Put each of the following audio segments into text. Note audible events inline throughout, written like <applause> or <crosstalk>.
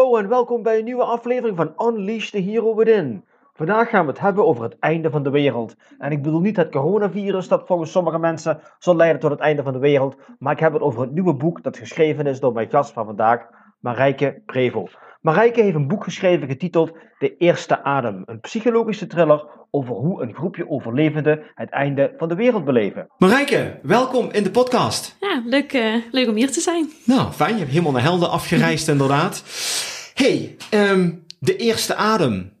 Hallo en welkom bij een nieuwe aflevering van Unleash the Hero Within. Vandaag gaan we het hebben over het einde van de wereld. En ik bedoel niet het coronavirus dat volgens sommige mensen zal leiden tot het einde van de wereld, maar ik heb het over het nieuwe boek dat geschreven is door mijn gast van vandaag, Marijke Prevel. Marijke heeft een boek geschreven getiteld De Eerste Adem, een psychologische thriller over hoe een groepje overlevenden het einde van de wereld beleven. Marijke, welkom in de podcast. Ja, leuk, uh, leuk om hier te zijn. Nou, fijn. Je hebt helemaal naar Helden afgereisd, inderdaad. hey, um, De Eerste Adem.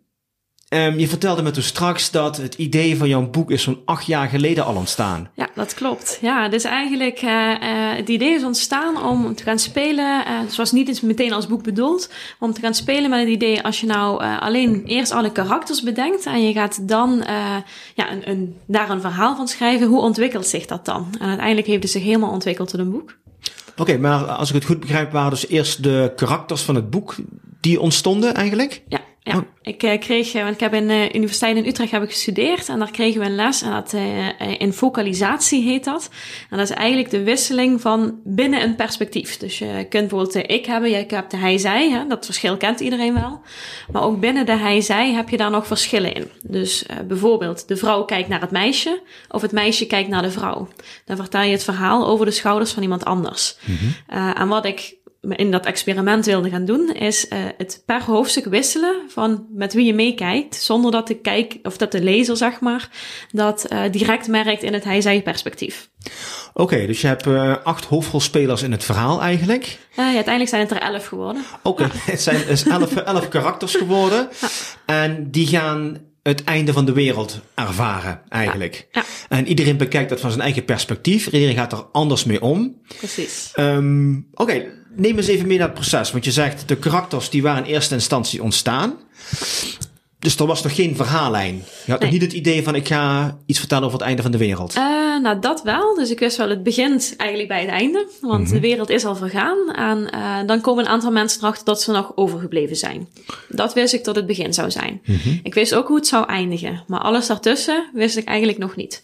Um, je vertelde me toen straks dat het idee van jouw boek is zo'n acht jaar geleden al ontstaan. Ja, dat klopt. Ja, dus eigenlijk uh, uh, het idee is ontstaan om te gaan spelen. Uh, het was niet eens meteen als boek bedoeld, om te gaan spelen met het idee als je nou alleen eerst alle karakters bedenkt en je gaat dan ja, een, een, daar een verhaal van schrijven, hoe ontwikkelt zich dat dan? En uiteindelijk heeft het zich helemaal ontwikkeld tot een boek. Oké, okay, maar als ik het goed begrijp, waren dus eerst de karakters van het boek die ontstonden eigenlijk? Ja. Ja, oh. ik uh, kreeg, want ik heb in de uh, Universiteit in Utrecht heb ik gestudeerd en daar kregen we een les en dat uh, in focalisatie heet dat. En dat is eigenlijk de wisseling van binnen een perspectief. Dus je kunt bijvoorbeeld de ik hebben, jij hebt de hij-zij, hè, dat verschil kent iedereen wel. Maar ook binnen de hij-zij heb je daar nog verschillen in. Dus bijvoorbeeld de vrouw kijkt naar het meisje of het meisje kijkt naar de vrouw. Dan vertel je het verhaal over de schouders van iemand anders. Mm -hmm. en wat ik in dat experiment wilde gaan doen, is uh, het per hoofdstuk wisselen van met wie je meekijkt, zonder dat de kijk, of dat de lezer, zeg maar, dat uh, direct merkt in het hij-zij perspectief. Oké, okay, dus je hebt uh, acht hoofdrolspelers in het verhaal eigenlijk. ja, uiteindelijk zijn het er elf geworden. Oké, okay, <laughs> het zijn elf, elf karakters geworden. En die gaan het einde van de wereld ervaren, eigenlijk. Ja, ja. En iedereen bekijkt dat van zijn eigen perspectief. Iedereen gaat er anders mee om. Precies. Um, Oké, okay, neem eens even mee naar het proces. Want je zegt, de karakters die waren in eerste instantie ontstaan. Dus er was nog geen verhaallijn. Je had nee. nog niet het idee van ik ga iets vertellen over het einde van de wereld. Uh, nou, dat wel. Dus ik wist wel, het begint eigenlijk bij het einde. Want mm -hmm. de wereld is al vergaan. En uh, dan komen een aantal mensen erachter dat ze nog overgebleven zijn. Dat wist ik dat het begin zou zijn. Mm -hmm. Ik wist ook hoe het zou eindigen. Maar alles daartussen wist ik eigenlijk nog niet.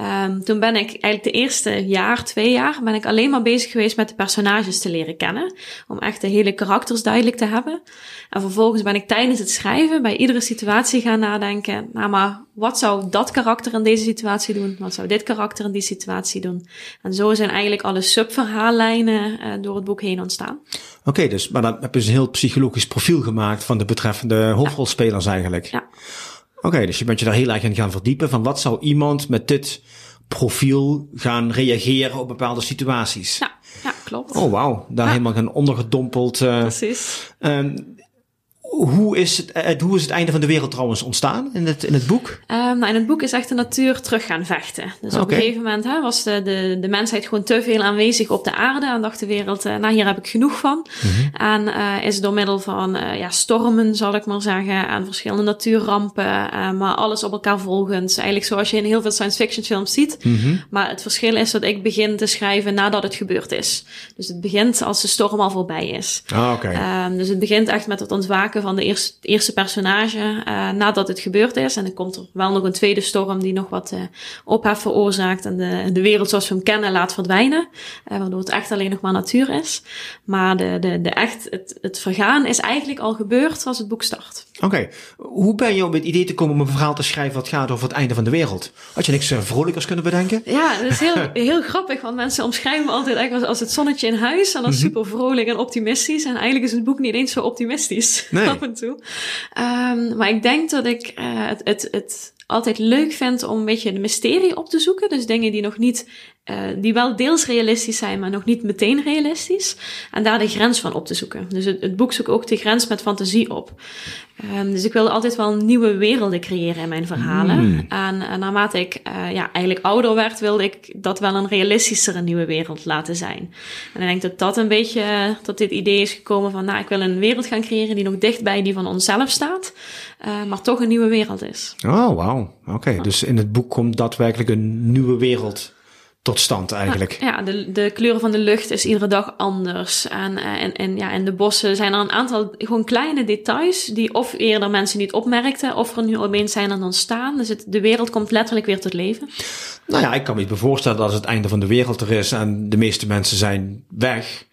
Um, toen ben ik eigenlijk de eerste jaar, twee jaar, ben ik alleen maar bezig geweest met de personages te leren kennen. Om echt de hele karakters duidelijk te hebben. En vervolgens ben ik tijdens het schrijven bij iedere situatie gaan nadenken. Nou, maar wat zou dat karakter in deze situatie doen? Wat zou dit karakter in die situatie doen? En zo zijn eigenlijk alle subverhaallijnen uh, door het boek heen ontstaan. Oké, okay, dus, maar dan heb je dus een heel psychologisch profiel gemaakt van de betreffende hoofdrolspelers ja. eigenlijk. Ja. Oké, okay, dus je bent je daar heel erg in gaan verdiepen van wat zou iemand met dit profiel gaan reageren op bepaalde situaties. Ja, ja klopt. Oh wauw, daar ja. helemaal gaan ondergedompeld. Uh, Precies. Um, hoe is, het, hoe is het einde van de wereld trouwens ontstaan in het, in het boek? Um, nou, in het boek is echt de natuur terug gaan vechten. Dus okay. op een gegeven moment hè, was de, de, de mensheid gewoon te veel aanwezig op de aarde. En dacht de wereld, uh, nou hier heb ik genoeg van. Mm -hmm. En uh, is door middel van uh, ja, stormen, zal ik maar zeggen, en verschillende natuurrampen, maar alles op elkaar volgend. Eigenlijk zoals je in heel veel science fiction films ziet. Mm -hmm. Maar het verschil is dat ik begin te schrijven nadat het gebeurd is. Dus het begint als de storm al voorbij is. Ah, okay. um, dus het begint echt met het ontwaken van de eerste, eerste personage uh, nadat het gebeurd is. En dan komt er wel nog een tweede storm die nog wat uh, ophef veroorzaakt en de, de wereld zoals we hem kennen laat verdwijnen. Uh, waardoor het echt alleen nog maar natuur is. Maar de, de, de echt, het, het vergaan is eigenlijk al gebeurd als het boek start. Oké, okay. hoe ben je op het idee te komen om een verhaal te schrijven wat gaat over het einde van de wereld? Had je niks vrolijkers kunnen bedenken? Ja, dat is heel, <laughs> heel grappig, want mensen omschrijven me altijd echt als, als het zonnetje in huis en dan mm -hmm. super vrolijk en optimistisch. En eigenlijk is het boek niet eens zo optimistisch. Nee. <laughs> af en toe. Um, maar ik denk dat ik uh, het, het, het altijd leuk vind om een beetje de mysterie op te zoeken. Dus dingen die nog niet uh, die wel deels realistisch zijn, maar nog niet meteen realistisch. En daar de grens van op te zoeken. Dus het, het boek zoekt ook de grens met fantasie op. Um, dus ik wilde altijd wel nieuwe werelden creëren in mijn verhalen. Mm. En, en, naarmate ik uh, ja, eigenlijk ouder werd, wilde ik dat wel een realistischere nieuwe wereld laten zijn. En ik denk dat dat een beetje tot dit idee is gekomen van, nou, ik wil een wereld gaan creëren die nog dicht bij die van onszelf staat. Uh, maar toch een nieuwe wereld is. Oh, wauw. Oké, dus in het boek komt daadwerkelijk een nieuwe wereld tot stand eigenlijk. Ja, de, de kleuren van de lucht is iedere dag anders. En, eh, en, en, ja, en de bossen zijn er een aantal gewoon kleine details die of eerder mensen niet opmerkten, of er nu opeens zijn dan staan. Dus het, de wereld komt letterlijk weer tot leven. Nou ja, ik kan me voorstellen dat als het einde van de wereld er is en de meeste mensen zijn weg,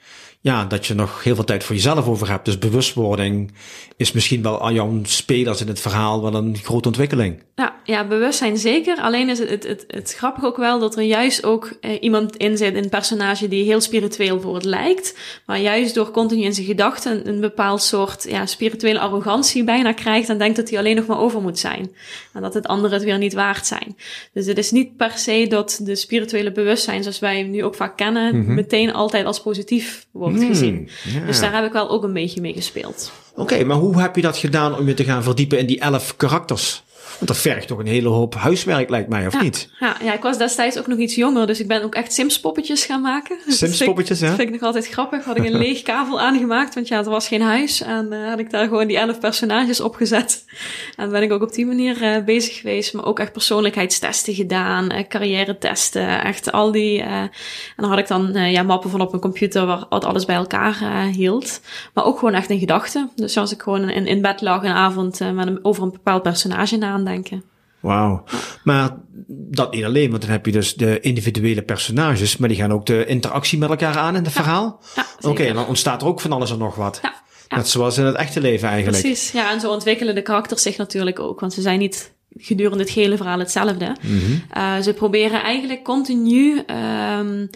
ja, dat je nog heel veel tijd voor jezelf over hebt. Dus bewustwording is misschien wel aan jouw spelers in het verhaal wel een grote ontwikkeling. Ja, ja bewustzijn zeker. Alleen is het, het, het, het grappig ook wel dat er juist ook eh, iemand in zit, een personage die heel spiritueel voor het lijkt. Maar juist door continu in zijn gedachten een, bepaald soort ja, spirituele arrogantie bijna krijgt en denkt dat hij alleen nog maar over moet zijn. En dat het anderen het weer niet waard zijn. Dus het is niet per se dat de spirituele bewustzijn, zoals wij hem nu ook vaak kennen, mhm. meteen altijd als positief wordt hmm, gezien. Dus daar heb ik wel ook een beetje mee gespeeld. Oké, maar hoe heb je dat gedaan om je te gaan verdiepen in die elf karakters? Want dat vergt toch een hele hoop huiswerk, lijkt mij, of niet? Ja, ja, ik was destijds ook nog iets jonger, dus ik ben ook echt Sims-poppetjes gaan maken. <laughs> Sims-poppetjes, ja? Dat vind ik nog altijd grappig. Had ik een <laughs> leeg kavel aangemaakt, want ja, er was geen huis. En uh, had ik daar gewoon die elf personages opgezet. En ben ik ook op die manier uh, bezig geweest. Maar ook echt persoonlijkheidstesten gedaan, uh, carrière testen, echt al die... en dan had ik dan ja, mappen van op mijn computer waar wat alles bij elkaar hield. Maar ook gewoon echt in gedachten. Dus als ik gewoon in, in bed lag een avond met een, over een bepaald personage nadenken denken. Wauw. Maar dat niet alleen, want dan heb je dus de individuele personages, maar die gaan ook de interactie met elkaar aan in het verhaal. Ja, Oké, en dan ontstaat er ook van alles en nog wat. Ja, Net zoals in het echte leven eigenlijk. Precies, ja, en zo ontwikkelen de karakters zich natuurlijk ook, want ze zijn niet gedurende het hele verhaal hetzelfde. Mm ze proberen eigenlijk continu, um,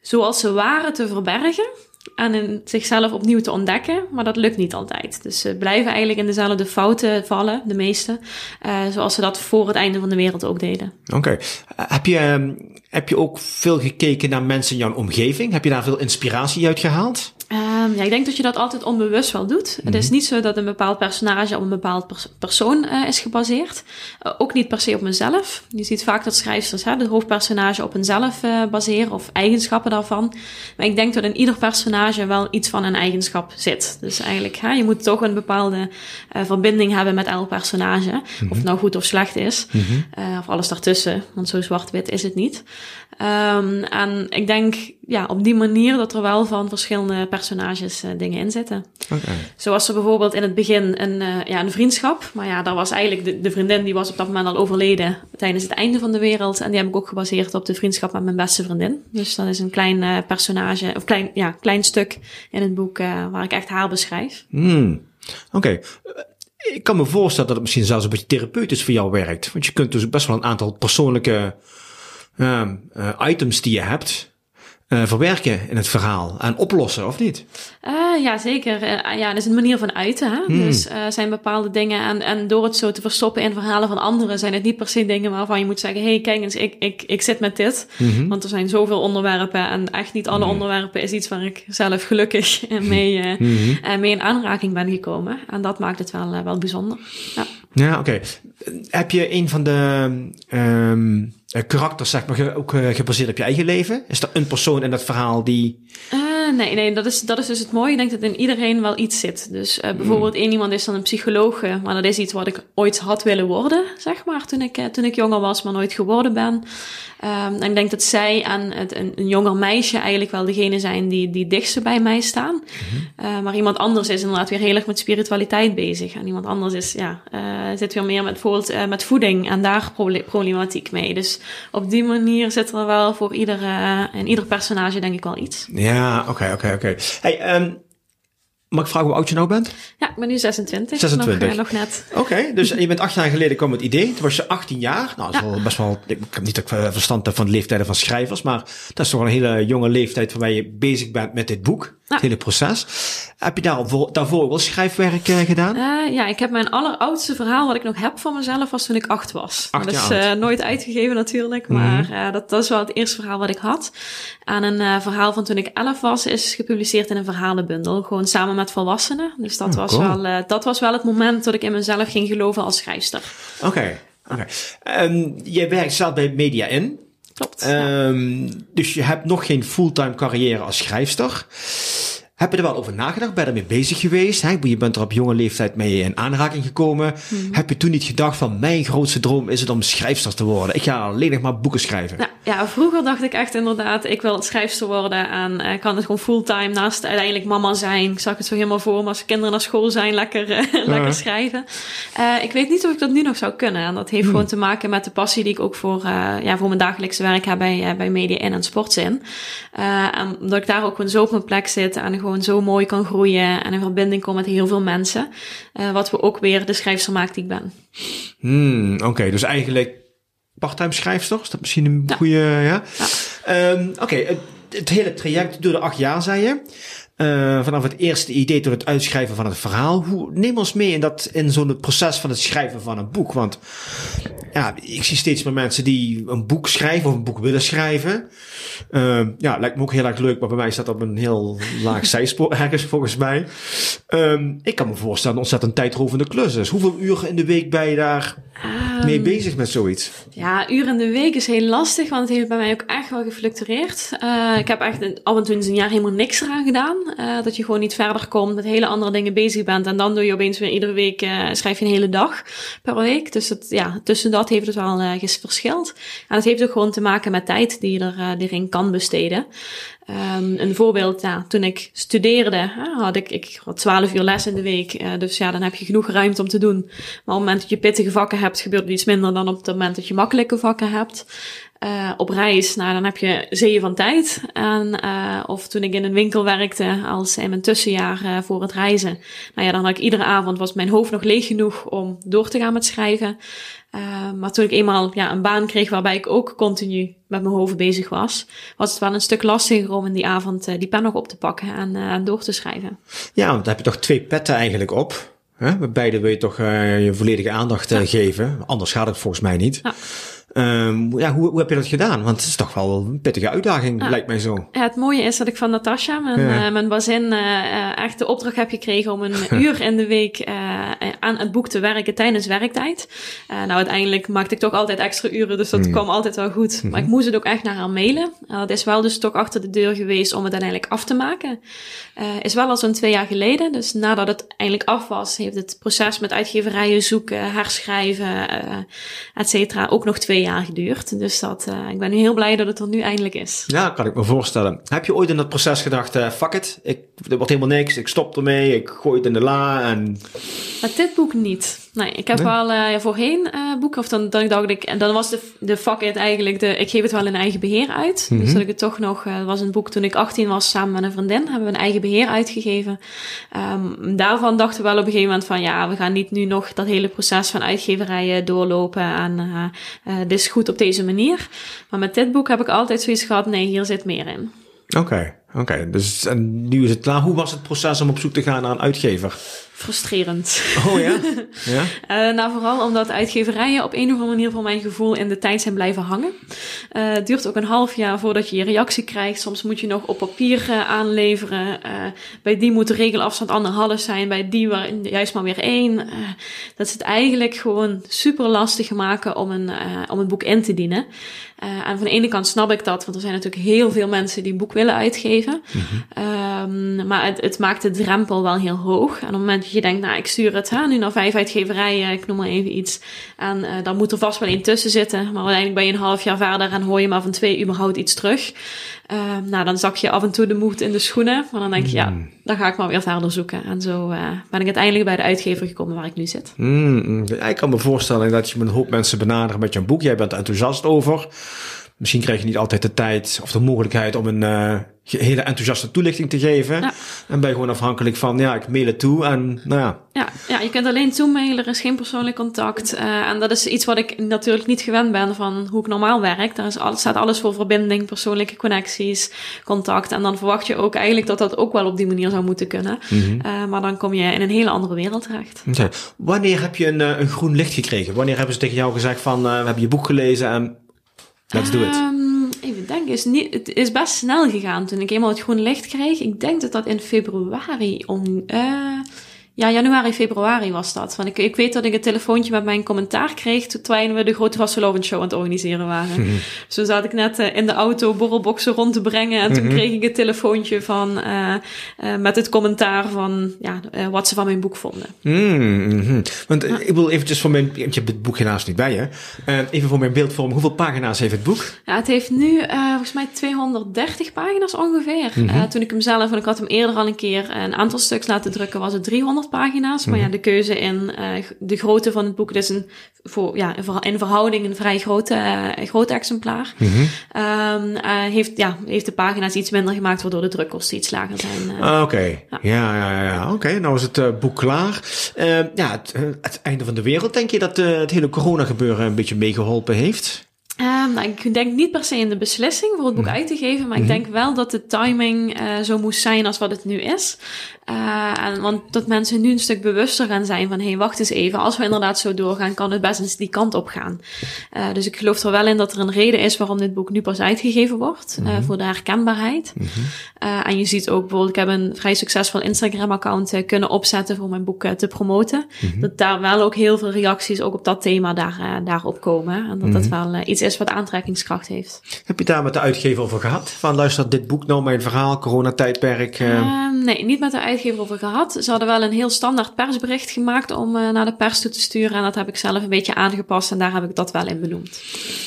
zoals ze waren, te verbergen aan zichzelf opnieuw te ontdekken, maar dat lukt niet altijd. Dus ze blijven eigenlijk in dezelfde fouten vallen, de meeste, uh, zoals ze dat voor het einde van de wereld ook deden. Oké. Heb, je, ehm, heb je ook veel gekeken naar mensen in jouw omgeving? Heb je daar veel inspiratie uit gehaald? Um, ja, ik denk dat je dat altijd onbewust wel doet. Het is mhm. niet zo dat een bepaald personage op een bepaald persoon uh, is gebaseerd. Uh, ook niet per se op mezelf. Je ziet vaak dat schrijfsters hè, de hoofdpersonage op eenzelf uh, baseren of eigenschappen daarvan. Maar ik denk dat in ieder personage wel iets van een eigenschap zit. Dus eigenlijk, hè, je moet toch een bepaalde verbinding hebben met elk personage. Of het mhm. nou goed of slecht is. Mhm. of alles daartussen. Want zo zwart-wit is het niet. Um, en ik denk ja, op die manier dat er wel van verschillende personages uh, dingen in zitten. Okay. Zoals er bijvoorbeeld in het begin een, uh, ja, een vriendschap. Maar ja, daar was eigenlijk de, de, vriendin die was op dat moment al overleden tijdens het einde van de wereld. En die heb ik ook gebaseerd op de vriendschap met mijn beste vriendin. Dus dat is een klein uh, personage, of klein, ja, klein stuk in het boek waar ik echt haar beschrijf. Hmm. Oké. Okay. Ik kan me voorstellen dat het misschien zelfs een beetje therapeutisch voor jou werkt. Want je kunt dus best wel een aantal persoonlijke uh, items die je hebt, uh, verwerken in het verhaal en oplossen, of niet? Uh, ja, zeker. Uh, ja, dat is een manier van uiten. Hè? Hmm. Dus zijn bepaalde dingen en, en door het zo te verstoppen in verhalen van anderen, zijn het niet per se dingen waarvan je moet zeggen: hey, kijk eens, ik, ik, ik zit met dit. Mm-hmm. Want er zijn zoveel onderwerpen en echt niet alle mm. onderwerpen is iets waar ik zelf gelukkig <laughs> mee, mm-hmm. mee in aanraking ben gekomen. En dat maakt het wel, wel bijzonder. Ja, ja oké. Okay. Heb je een van de. Um uh, karakters, zeg maar, ook uh, gebaseerd op je eigen leven? Is er een persoon in dat verhaal die... Uh, nee, nee, dat is, dat is dus het mooie. Ik denk dat in iedereen wel iets zit. Dus bijvoorbeeld mm. één iemand is dan een psycholoog, maar dat is iets wat ik ooit had willen worden, zeg maar, toen ik, toen ik jonger was, maar nooit geworden ben. Um, en ik denk dat zij en het, een, een, jonger meisje eigenlijk wel degene zijn die, die dichtste bij mij staan. Mm -hmm. maar iemand anders is inderdaad weer heel erg met spiritualiteit bezig. En iemand anders is, ja, zit weer meer met bijvoorbeeld met voeding en daar problematiek mee. Dus op die manier zit er wel voor ieder, uh, in ieder personage denk ik wel iets. Ja, oké, oké, oké. Hey, um, mag ik vragen hoe oud je nou bent? Ja, ik ben nu 26. 26. Nog, uh, nog net. Oké, dus je bent acht jaar geleden kwam het idee. Toen was je 18 jaar. Nou, dat is ja. wel best wel, ik heb niet dat ik verstand heb van de leeftijden van schrijvers, maar dat is toch een hele jonge leeftijd waarbij je bezig bent met dit boek. Het hele proces. Heb je daarvoor, daarvoor wel schrijfwerk uh, gedaan? Uh, ja, ik heb mijn alleroudste verhaal wat ik nog heb van mezelf was toen ik acht was. Acht dat is uh, nooit uitgegeven natuurlijk, maar mm dat, dat is wel het eerste verhaal wat ik had. En een verhaal van toen ik elf was is gepubliceerd in een verhalenbundel, gewoon samen met volwassenen. Dus dat, Oh, was, cool. wel, dat was wel het moment dat ik in mezelf ging geloven als schrijfster. Oké. oké. Um, je werkt zelf bij Media In. Um, dus je hebt nog geen fulltime carrière als schrijfster. Heb je er wel over nagedacht? Ben je ermee bezig geweest? Hè? Je bent er op jonge leeftijd mee in aanraking gekomen. Mhm. Heb je toen niet gedacht van mijn grootste droom is het om schrijfster te worden? Ik ga alleen nog maar boeken schrijven. Ja, ja, vroeger dacht ik echt inderdaad, ik wil schrijfster worden en uh, kan het gewoon fulltime naast uiteindelijk mama zijn. Ik zag het zo helemaal voor me als kinderen naar school zijn, lekker, uh, <laughs> lekker schrijven. Uh, ik weet niet of ik dat nu nog zou kunnen. En dat heeft Hmm. gewoon te maken met de passie die ik ook voor, uh, ja, voor mijn dagelijkse werk heb bij, bij Media In en Sportzin. En omdat ik daar ook gewoon zo op mijn plek zit en gewoon zo mooi kan groeien en in verbinding kom met heel veel mensen. Uh, wat we ook weer de schrijfster maakt die ik ben. Hmm, Oké, okay, dus eigenlijk parttime schrijfster? Is dat misschien een ja. goede... Ja? ja. Um, Oké, okay, het, het, hele traject door de acht jaar, zei je. Uh, vanaf het eerste idee tot het uitschrijven van het verhaal. Hoe, neem ons mee in, dat, in zo'n proces van het schrijven van een boek. Want ja, ik zie steeds meer mensen die een boek schrijven of een boek willen schrijven. Uh, ja, lijkt me ook heel erg leuk, maar bij mij staat dat op een heel laag <laughs> zijspoor ergens volgens mij. Um, ik kan me voorstellen een ontzettend tijdrovende klus is. Hoeveel uren in de week ben je daar um, mee bezig met zoiets? Ja, uren in de week is heel lastig, want het heeft bij mij ook echt wel gefluctueerd. Uh, ik heb echt af en toe een jaar helemaal niks eraan gedaan. Uh, dat je gewoon niet verder komt, met hele andere dingen bezig bent. En dan doe je opeens weer iedere week, uh, schrijf je een hele dag per week. Dus het, ja, tussen dat heeft het wel uh, verschild. En het heeft ook gewoon te maken met tijd die je er, erin kan besteden. Um, een voorbeeld, ja, toen ik studeerde, had ik, ik had 12 uur les in de week. Dus ja, dan heb je genoeg ruimte om te doen. Maar op het moment dat je pittige vakken hebt, gebeurt het iets minder dan op het moment dat je makkelijke vakken hebt. Uh, op reis, nou, dan heb je zeeën van tijd. En, uh, of toen ik in een winkel werkte als in mijn tussenjaar uh, voor het reizen. Nou ja, dan had ik iedere avond, was mijn hoofd nog leeg genoeg om door te gaan met schrijven. Maar toen ik eenmaal ja, een baan kreeg waarbij ik ook continu met mijn hoofd bezig was, was het wel een stuk lastiger om in die avond die pen nog op te pakken en uh, door te schrijven. Ja, want dan heb je toch twee petten eigenlijk op. Hè? Beide wil je toch je volledige aandacht ja. geven. Anders gaat het volgens mij niet. Ja. Um, ja, hoe, hoe heb je dat gedaan? Want het is toch wel een pittige uitdaging, ja. lijkt mij zo. Ja, het mooie is dat ik van Natasha, mijn, ja. uh, mijn bazin, uh, echt de opdracht heb gekregen om een <laughs> uur in de week uh, aan het boek te werken tijdens werktijd. nou, uiteindelijk maakte ik toch altijd extra uren, dus dat mm. kwam altijd wel goed. Mm -hmm. Maar ik moest het ook echt naar haar mailen. dat is wel dus toch achter de deur geweest om het uiteindelijk af te maken. is wel al zo'n twee jaar geleden. Dus nadat het eindelijk af was, heeft het proces met uitgeverijen zoeken, herschrijven, et cetera, ook nog twee jaar geduurd. Dus dat, uh, ik ben heel blij dat het er nu eindelijk is. Ja, kan ik me voorstellen. Heb je ooit in dat proces gedacht, uh, fuck it, ik, er wordt helemaal niks, ik stop ermee, ik gooi het in de la en... Met dit boek niet. Nee, ik heb nee? wel uh, voorheen boeken, of dan, dan dacht ik, en dan was de, de fuck it eigenlijk, de, ik geef het wel in eigen beheer uit. Mm -hmm. Dus dat ik het toch nog, dat was een boek toen ik 18 was, samen met een vriendin, hebben we een eigen beheer uitgegeven. Um, daarvan dachten we wel op een gegeven moment van, ja, we gaan niet nu nog dat hele proces van uitgeverijen doorlopen en dit is goed op deze manier. Maar met dit boek heb ik altijd zoiets gehad, nee, hier zit meer in. Oké, okay, oké. Okay. Dus en nu is het klaar. Hoe was het proces om op zoek te gaan naar een uitgever? Frustrerend. Oh ja? <laughs> ja? uh, nou, vooral omdat uitgeverijen op een of andere manier voor mijn gevoel in de tijd zijn blijven hangen. Uh, het duurt ook een half jaar voordat je je reactie krijgt. Soms moet je nog op papier uh, aanleveren. bij die moet de regelafstand anderhalf zijn. Bij die juist maar weer één. dat is het eigenlijk gewoon super lastig maken om een, om een boek in te dienen. En van de ene kant snap ik dat, want er zijn natuurlijk heel veel mensen die een boek willen uitgeven. Mm -hmm. um, maar het, het, maakt de drempel wel heel hoog. En op het moment dat je denkt, nou, ik stuur het hè, nu naar vijf uitgeverijen, ik noem maar even iets. En uh, dan moet er vast wel één tussen zitten. Maar uiteindelijk ben je een half jaar verder en hoor je maar van twee überhaupt iets terug. Uh, nou, dan zak je af en toe de moed in de schoenen. Maar dan denk je, ja, dan ga ik maar weer verder zoeken. En zo uh, ben ik uiteindelijk bij de uitgever gekomen waar ik nu zit. Mm, ik kan me voorstellen dat je met een hoop mensen benadert met je boek. Jij bent enthousiast over. Misschien krijg je niet altijd de tijd of de mogelijkheid om een uh, hele enthousiaste toelichting te geven. Ja. En ben je gewoon afhankelijk van, ja, ik mail het toe en nou ja. Ja, ja je kunt alleen toemailen, er is geen persoonlijk contact. Uh, en dat is iets wat ik natuurlijk niet gewend ben van hoe ik normaal werk. Daar is alles, staat alles voor verbinding, persoonlijke connecties, contact. En dan verwacht je ook eigenlijk dat dat ook wel op die manier zou moeten kunnen. Mm -hmm. uh, maar dan kom je in een hele andere wereld terecht. Wanneer heb je een, een groen licht gekregen? Wanneer hebben ze tegen jou gezegd van, we hebben je boek gelezen en Let's do it. Um, even denken, is het is best snel gegaan toen ik eenmaal het groene licht kreeg. Ik denk dat dat in februari om. Uh, ja, januari, februari was dat. Want ik, ik weet dat ik een telefoontje met mijn commentaar kreeg terwijl we de grote Vastelovend Show aan het organiseren waren. <laughs> Mm Dus toen zat ik net uh, in de auto borrelboxen rond te brengen en toen mm -hmm. kreeg ik een telefoontje van, uh, uh, met het commentaar van ja, wat ze van mijn boek vonden. Mm -hmm. Want ik wil eventjes voor mijn, je hebt het boek helaas niet bij je, even voor mijn beeldvorm, hoeveel pagina's heeft het boek? Ja, het heeft nu volgens mij 230 pagina's ongeveer. toen ik hem zelf, en ik had hem eerder al een keer een aantal stuks laten drukken, was het 300 pagina's. Maar ja, de keuze in uh, de grootte van het boek, is een, voor, ja, in verhouding een vrij grote, uh, groot exemplaar. Mm -hmm. um, uh, heeft, ja, heeft de pagina's iets minder gemaakt, waardoor de drukkosten iets lager zijn. Ah, Oké, okay. ja. ja, ja, ja. Oké, okay. nou is het boek klaar. Ehm, ja, het, het, einde van de wereld, denk je dat het hele corona gebeuren een beetje meegeholpen heeft? Um, nou, ik denk niet per se in de beslissing voor het boek mm -hmm. uit te geven, maar ik denk wel dat de timing uh, zo moest zijn als wat het nu is. Uh, en, want dat mensen nu een stuk bewuster gaan zijn van, hé, hey, wacht eens even, als we inderdaad zo doorgaan, kan het best eens die kant op gaan. Uh, dus ik geloof er wel in dat er een reden is waarom dit boek nu pas uitgegeven wordt, mm -hmm. voor de herkenbaarheid. Mm -hmm. en je ziet ook bijvoorbeeld, ik heb een vrij succesvol Instagram-account kunnen opzetten voor mijn boek te promoten. Dat daar wel ook heel veel reacties ook op dat thema daar, daarop komen. En dat dat wel iets is wat aantrekkingskracht heeft. Heb je daar met de uitgever over gehad? Van luister, dit boek nou mijn verhaal, coronatijdperk? Uh... nee, niet met de uitgever over gehad. Ze hadden wel een heel standaard persbericht gemaakt om uh, naar de pers toe te sturen. En dat heb ik zelf een beetje aangepast en daar heb ik dat wel in benoemd.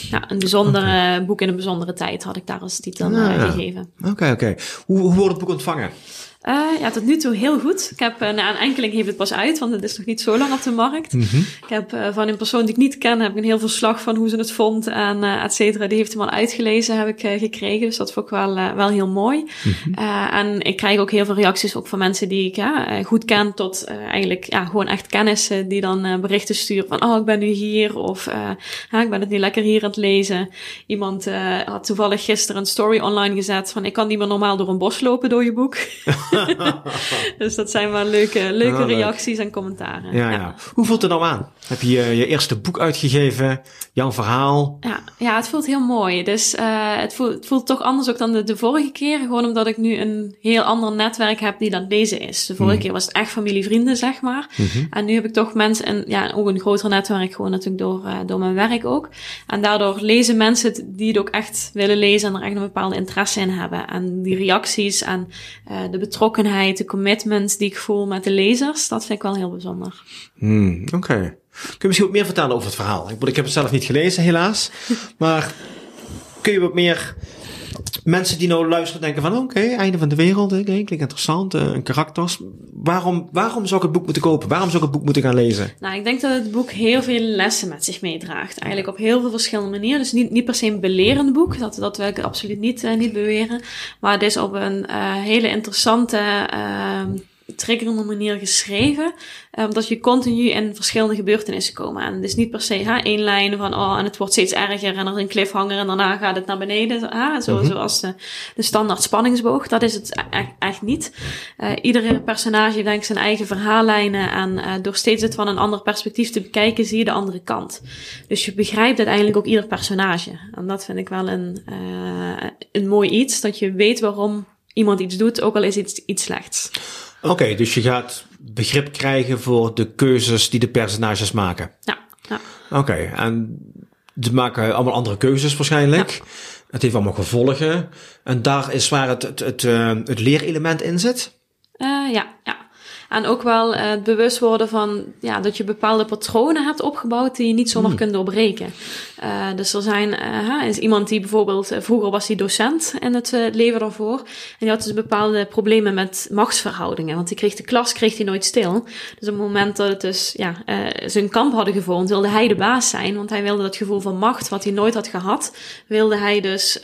Ja, een bijzondere okay. boek in een bijzondere tijd had ik daar als titel uh, gegeven. Oké, okay, oké. Okay. Hoe, hoe wordt het boek ontvangen? Uh, ja, tot nu toe heel goed. Ik heb, uh, na een enkeling heeft het pas uit, want het is nog niet zo lang op de markt. Mm -hmm. Ik heb uh, van een persoon die ik niet ken, heb ik een heel verslag van hoe ze het vond en et cetera. Die heeft hem al uitgelezen, heb ik gekregen. Dus dat vond ik wel, wel heel mooi. Mm -hmm. en ik krijg ook heel veel reacties ook van mensen die ik goed ken tot eigenlijk ja, gewoon echt kennissen die dan berichten sturen van, oh, ik ben nu hier of ik ben het nu lekker hier aan het lezen. Iemand had toevallig gisteren een story online gezet van, ik kan niet meer normaal door een bos lopen door je boek. <laughs> <laughs> dus dat zijn wel leuke, leuke reacties leuk. en commentaren. Ja, ja. ja, Hoe voelt het nou aan? Heb je je eerste boek uitgegeven? Jouw verhaal? Ja, ja het voelt heel mooi. Dus uh, het, voelt, het voelt toch anders ook dan de, de vorige keer. Gewoon omdat ik nu een heel ander netwerk heb die dat lezen is. De vorige mm. keer was het echt familie, vrienden, zeg maar. Mm -hmm. En nu heb ik toch mensen, en ja, ook een groter netwerk, gewoon natuurlijk door, uh, door mijn werk ook. En daardoor lezen mensen het, die het ook echt willen lezen en er echt een bepaalde interesse in hebben. En die reacties en uh, de betrokkenheid, de commitment die ik voel met de lezers, dat vind ik wel heel bijzonder. Hmm, Oké. Okay. Kun je misschien wat meer vertellen over het verhaal? Ik, ik heb het zelf niet gelezen, helaas. <laughs> maar kun je wat meer mensen die nou luisteren denken van oké, einde van de wereld, okay, klinkt interessant, uh, karakters. Waarom, waarom zou ik het boek moeten kopen? Waarom zou ik het boek moeten gaan lezen? Nou, ik denk dat het boek heel veel lessen met zich meedraagt. Eigenlijk op heel veel verschillende manieren. Dus niet, niet per se een belerend boek, dat, dat wil ik absoluut niet, uh, niet beweren. Maar het is op een uh, hele interessante triggerende manier geschreven. Omdat je continu in verschillende gebeurtenissen komen. En het is niet per se ha, één lijn van, oh, en het wordt steeds erger en er is een cliffhanger en daarna gaat het naar beneden. Ha, zo, mm-hmm. Zoals de, de standaard spanningsboog. Dat is het echt, echt niet. Uh, iedere personage heeft denk ik zijn eigen verhaallijnen. En uh, door steeds het van een ander perspectief te bekijken, zie je de andere kant. Dus je begrijpt uiteindelijk ook ieder personage. En dat vind ik wel een, uh, een mooi iets. Dat je weet waarom iemand iets doet, ook al is iets, iets slechts. Oké, okay, dus je gaat begrip krijgen voor de keuzes die de personages maken. Ja. ja. Oké, okay, en ze maken allemaal andere keuzes waarschijnlijk. Ja. Het heeft allemaal gevolgen. En daar is waar het, het, het, uh, het leerelement in zit? Uh, ja, ja. En ook wel uh, het bewust worden van ja, dat je bepaalde patronen hebt opgebouwd die je niet zomaar kunt doorbreken. Uh, dus er zijn, uh, is iemand die bijvoorbeeld, vroeger was hij docent in het leven daarvoor. En die had dus bepaalde problemen met machtsverhoudingen. Want hij kreeg de klas kreeg hij nooit stil. Dus op het moment dat het dus ja, zijn kamp hadden gevormd, wilde hij de baas zijn. Want hij wilde dat gevoel van macht, wat hij nooit had gehad, wilde hij dus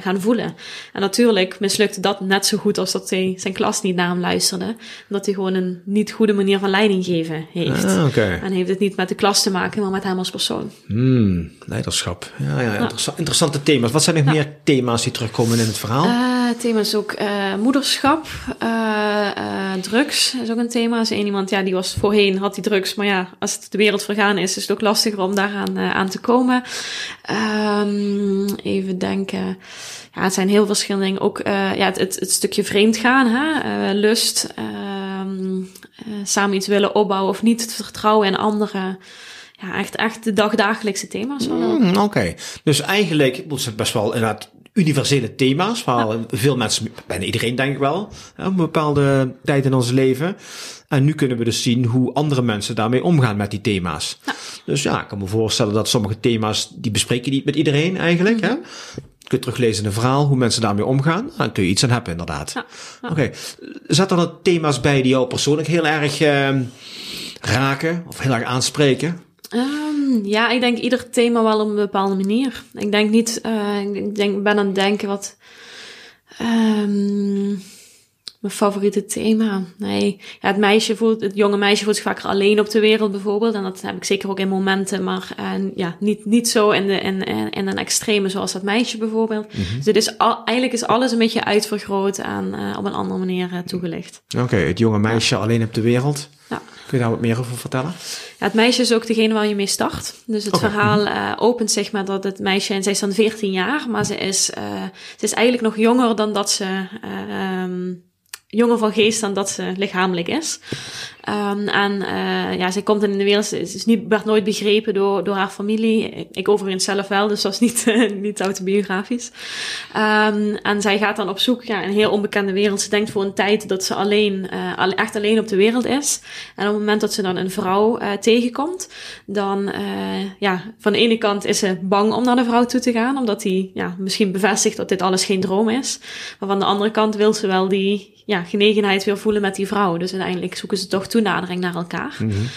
gaan voelen. En natuurlijk mislukte dat net zo goed als dat hij zijn klas niet naar hem luisterde. Omdat hij gewoon een niet goede manier van leiding geven heeft. Ah, okay. En heeft het niet met de klas te maken, maar met hem als persoon. Hmm, leiderschap. Ja, ja, Interessant, interessante thema's. Wat zijn nog meer thema's die terugkomen in het verhaal? Uh, thema's ook uh, moederschap, uh, drugs is ook een thema. Is één iemand, ja, die was voorheen, had die drugs. Maar ja, als het de wereld vergaan is, is het ook lastiger om daaraan aan te komen. Um, even denken ja, het zijn heel verschillende dingen. Ook ja, het, het, het, stukje vreemd gaan, hè? Lust, uh, samen iets willen opbouwen of niet, het vertrouwen in anderen. Ja, echt, echt de dagdagelijkse thema's. Mm, Oké, dus eigenlijk dat zijn best wel inderdaad universele thema's, waar ja. veel mensen, bijna iedereen denk ik wel, op een bepaalde tijd in ons leven. En nu kunnen we dus zien hoe andere mensen daarmee omgaan met die thema's. Ja. Dus ja, ik kan me voorstellen dat sommige thema's, die bespreek je niet met iedereen eigenlijk. Hè? Je kunt teruglezen in een verhaal hoe mensen daarmee omgaan. Dan kun je iets aan hebben, inderdaad. Oké. Okay. Zat er thema's bij die jou persoonlijk heel erg uh, raken of heel erg aanspreken? Um, ja, ik denk ieder thema wel op een bepaalde manier. Ik denk niet, uh, ik denk, ben aan het denken wat. Um, mijn favoriete thema. Nee, ja, het meisje voelt, het jonge meisje voelt zich vaker alleen op de wereld bijvoorbeeld. En dat heb ik zeker ook in momenten, maar uh, ja, niet, niet zo in, de, in, in een extreme zoals dat meisje bijvoorbeeld. Mm -hmm. Dus het is al, eigenlijk is alles een beetje uitvergroot en uh, op een andere manier uh, toegelicht. Oké, okay, het jonge meisje ja. alleen op de wereld. Ja. Kun je daar wat meer over vertellen? Ja, het meisje is ook degene waar je mee start. Dus het okay. verhaal uh, opent zeg maar dat het meisje, en zij is dan 14 jaar, maar ze is, ze is eigenlijk nog jonger dan dat ze um, jonger van geest dan dat ze lichamelijk is. Um, en uh, ja, zij komt in de wereld, ze is niet, werd nooit begrepen door, door haar familie. Ik, ik overigens zelf wel, dus dat is niet, <laughs> niet autobiografisch. Um, en zij gaat dan op zoek in een heel onbekende wereld. Ze denkt voor een tijd dat ze alleen, uh, echt alleen op de wereld is. En op het moment dat ze dan een vrouw tegenkomt, dan, ja, van de ene kant is ze bang om naar de vrouw toe te gaan, omdat die ja, misschien bevestigt dat dit alles geen droom is. Maar van de andere kant wil ze wel die ja, genegenheid weer voelen met die vrouw. Dus uiteindelijk zoeken ze toch toenadering naar elkaar. Mm -hmm.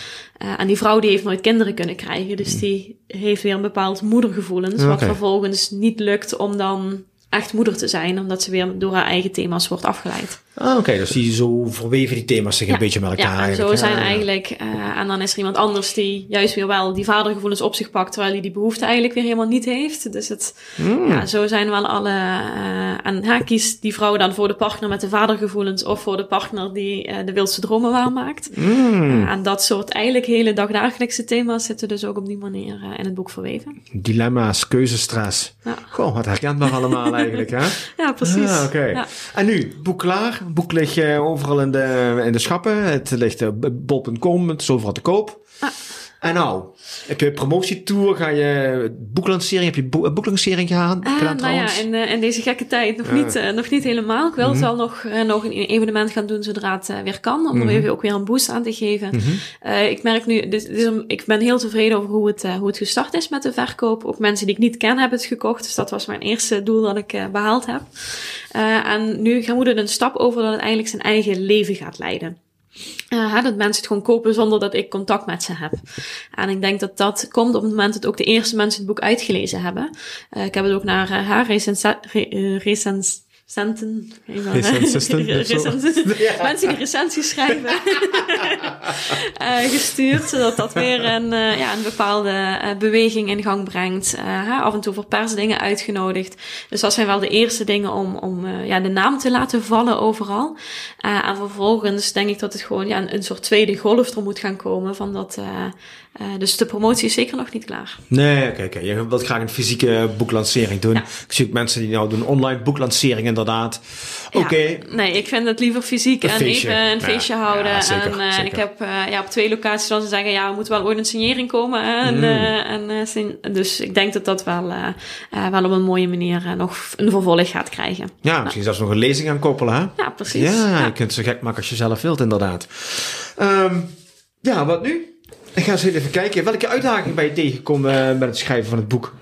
uh, en die vrouw die heeft nooit kinderen kunnen krijgen. Dus die heeft weer een bepaald moedergevoelens. Okay. Wat vervolgens niet lukt om dan echt moeder te zijn. Omdat ze weer door haar eigen thema's wordt afgeleid. Ah, Oké, okay, dus die zo verweven die thema's zich ja. een beetje met elkaar. Ja, zo zijn ja, eigenlijk. Uh, en dan is er iemand anders die juist weer wel die vadergevoelens op zich pakt, terwijl hij die behoefte eigenlijk weer helemaal niet heeft. Dus het, mm. ja, zo zijn wel alle. Uh, en ha, kiest die vrouw dan voor de partner met de vadergevoelens of voor de partner die uh, de wildste dromen waarmaakt. Mm. en dat soort eigenlijk hele dagdagelijkse thema's zitten dus ook op die manier in het boek verweven. Dilemma's, keuzestress. Ja. Goh, wat herkenbaar allemaal <laughs> eigenlijk, hè? Ja, precies. Ah, Oké. Okay. En nu, boek klaar. Boek ligt overal in de, in de schappen. Het ligt op bol.com, het is overal te koop. Ah. En nou, heb je promotietour, ga je boeklancering, heb je bo boeklancering uh, gedaan nou ja, in, uh, in, deze gekke tijd nog, niet, uh, nog niet helemaal. Ik wil mm -hmm. wel nog, nog een evenement gaan doen zodra het weer kan, om mm -hmm. er even ook weer een boost aan te geven. Mm -hmm. ik merk nu, dus, dus, ik ben heel tevreden over hoe het, hoe het gestart is met de verkoop. Ook mensen die ik niet ken hebben het gekocht, dus dat was mijn eerste doel dat ik behaald heb. en nu gaan we er een stap over dat het eigenlijk zijn eigen leven gaat leiden. Uh, dat mensen het gewoon kopen zonder dat ik contact met ze heb. En ik denk dat dat komt op het moment dat ook de eerste mensen het boek uitgelezen hebben. Uh, ik heb het ook naar haar recens re recens recensenten. <laughs> Mensen die recensies schrijven. uh, <laughs> gestuurd, zodat dat weer een, uh, ja, een bepaalde uh, beweging in gang brengt. af en toe voor persdingen uitgenodigd. Dus dat zijn wel de eerste dingen om, om ja, de naam te laten vallen overal. en vervolgens denk ik dat het gewoon ja, een, een soort tweede golf er moet gaan komen. Van dat Uh, dus de promotie is zeker nog niet klaar. Nee, oké, okay, okay. je wilt graag een fysieke boeklancering doen. Ja. Ik zie ook mensen die nou doen online boeklancering inderdaad. Oké. Ja, nee, ik vind het liever fysiek een en feestje. even een feestje houden. Zeker, en uh, zeker. ik heb uh, ja, op twee locaties zoals ze zeggen, ja, er moet wel ooit een signering komen. En, mm. en, dus ik denk dat dat wel, wel op een mooie manier nog een vervolg gaat krijgen. Ja, misschien zelfs nog een lezing aan koppelen, hè? Ja, precies. Ja, je kunt het zo gek maken als je zelf wilt, inderdaad. Um, ja, wat nu? Ik ga eens even kijken. Welke uitdaging ben je tegengekomen met het schrijven van het boek?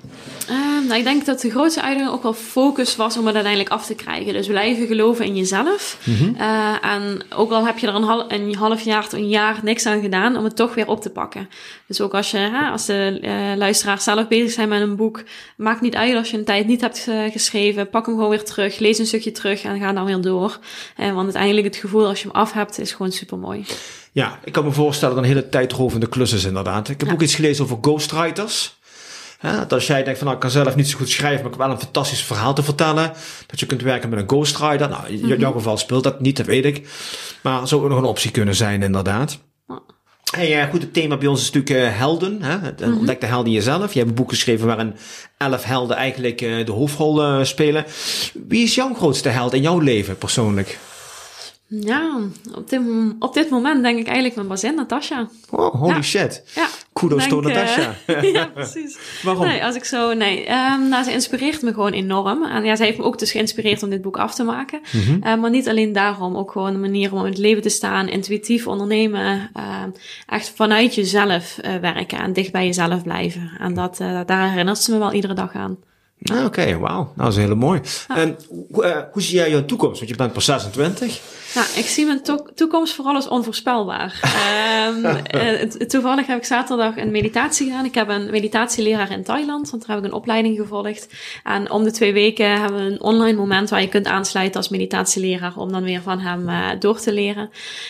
Nou, ik denk dat de grootste uitdaging ook wel focus was om het uiteindelijk af te krijgen. Dus blijven geloven in jezelf. Mm -hmm. uh, en ook al heb je er een, hal een half jaar tot een jaar niks aan gedaan, om het toch weer op te pakken. Dus ook als, je, hè, als de uh, luisteraars zelf bezig zijn met een boek, maakt niet uit als je een tijd niet hebt uh, geschreven. Pak hem gewoon weer terug, lees een stukje terug en ga dan weer door. want uiteindelijk het gevoel als je hem af hebt, is gewoon super mooi. Ja, ik kan me voorstellen dat een hele tijdrovende klus is inderdaad. Ik heb ja. ook iets gelezen over ghostwriters. Ja, dat als jij denkt van nou, ik kan zelf niet zo goed schrijven, maar ik heb wel een fantastisch verhaal te vertellen. Dat je kunt werken met een ghostwriter. Nou, in jouw geval speelt dat niet, dat weet ik. Maar zou ook nog een optie kunnen zijn, inderdaad. Hey, ja, goed, het thema bij ons is natuurlijk uh, helden. Hè? Mm Ontdek de helden in jezelf. Je hebt een boek geschreven waarin elf helden eigenlijk uh, de hoofdrol uh, spelen. Wie is jouw grootste held in jouw leven persoonlijk? Ja, op dit, op dit moment denk ik eigenlijk mijn bazin, Natasja. Oh, holy ja. shit. Ja. Kudos to Natasja. Uh, <laughs> ja, precies. Waarom? Nee, als ik zo, nee. Um, nou, ze inspireert me gewoon enorm. En ja, ze heeft me ook dus geïnspireerd om dit boek af te maken. Mm -hmm. uh, maar niet alleen daarom, ook gewoon een manier om in het leven te staan, intuïtief ondernemen, uh, echt vanuit jezelf uh, werken en dicht bij jezelf blijven. En dat, daar herinnert ze me wel iedere dag aan. Ah, Oké, okay, wauw. Nou, dat is heel mooi. Ja. En uh, hoe zie jij jouw toekomst? Want je bent pas 26. Nou, ik zie mijn to toekomst vooral als onvoorspelbaar. <laughs> um, uh, toevallig heb ik zaterdag een meditatie gedaan. Ik heb een meditatieleraar in Thailand, want daar heb ik een opleiding gevolgd. En om de twee weken hebben we een online moment waar je kunt aansluiten als meditatieleraar om dan weer van hem uh, door te leren.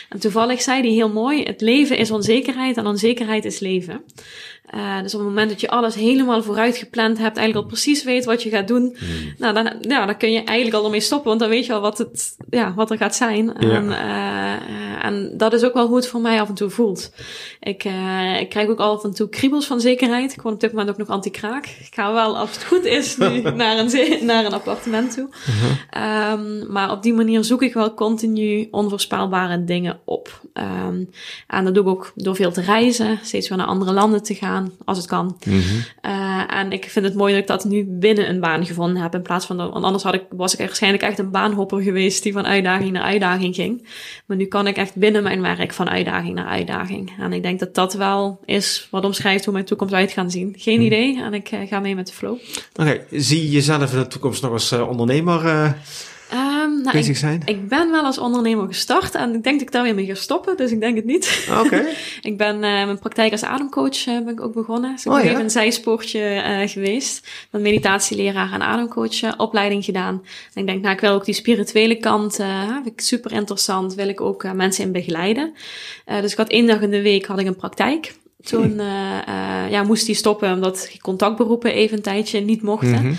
En toevallig zei hij heel mooi, het leven is onzekerheid en onzekerheid is leven. Uh, dus op het moment dat je alles helemaal vooruit gepland hebt, eigenlijk al precies weet wat je gaat doen, hmm. nou, dan, ja, dan kun je eigenlijk al ermee stoppen, want dan weet je al wat, het, ja, wat er gaat zijn. Ja. En, uh, en dat is ook wel hoe het voor mij af en toe voelt. Ik, uh, ik krijg ook af en toe kriebels van zekerheid. Ik word op dit moment ook nog anti-kraak. Ik ga wel, als het goed is, nu <laughs> naar, een naar een appartement toe. -huh. Um, maar op die manier zoek ik wel continu onvoorspelbare dingen op. Um, en dat doe ik ook door veel te reizen, steeds weer naar andere landen te gaan als het kan. Mm -hmm. uh, en ik vind het mooi dat ik dat nu binnen een baan gevonden heb. In plaats van, dat, want anders had ik, was ik waarschijnlijk echt een baanhopper geweest die van uitdaging naar uitdaging ging. Maar nu kan ik echt binnen mijn werk van uitdaging naar uitdaging. En ik denk dat dat wel is wat omschrijft hoe mijn toekomst uit gaat zien. Geen mm. idee en ik uh, ga mee met de flow. Oké, okay. zie je jezelf in de toekomst nog als uh, ondernemer? Um, nou, bezig zijn? Ik ben wel als ondernemer gestart en ik denk dat ik daar weer mee ga stoppen, dus ik denk het niet. Oké. Okay. <laughs> ik ben uh, mijn praktijk als ademcoach uh, ben ik ook begonnen. Dus ik oh, ben ja? even een zijspoortje uh, geweest. Met meditatieleraar en ademcoach opleiding gedaan. En ik denk, nou, ik wil ook die spirituele kant, vind ik super interessant, wil ik ook mensen in begeleiden. dus ik had één dag in de week had ik een praktijk. Toen hm. ja, moest die stoppen omdat contactberoepen even een tijdje niet mochten. Mm -hmm.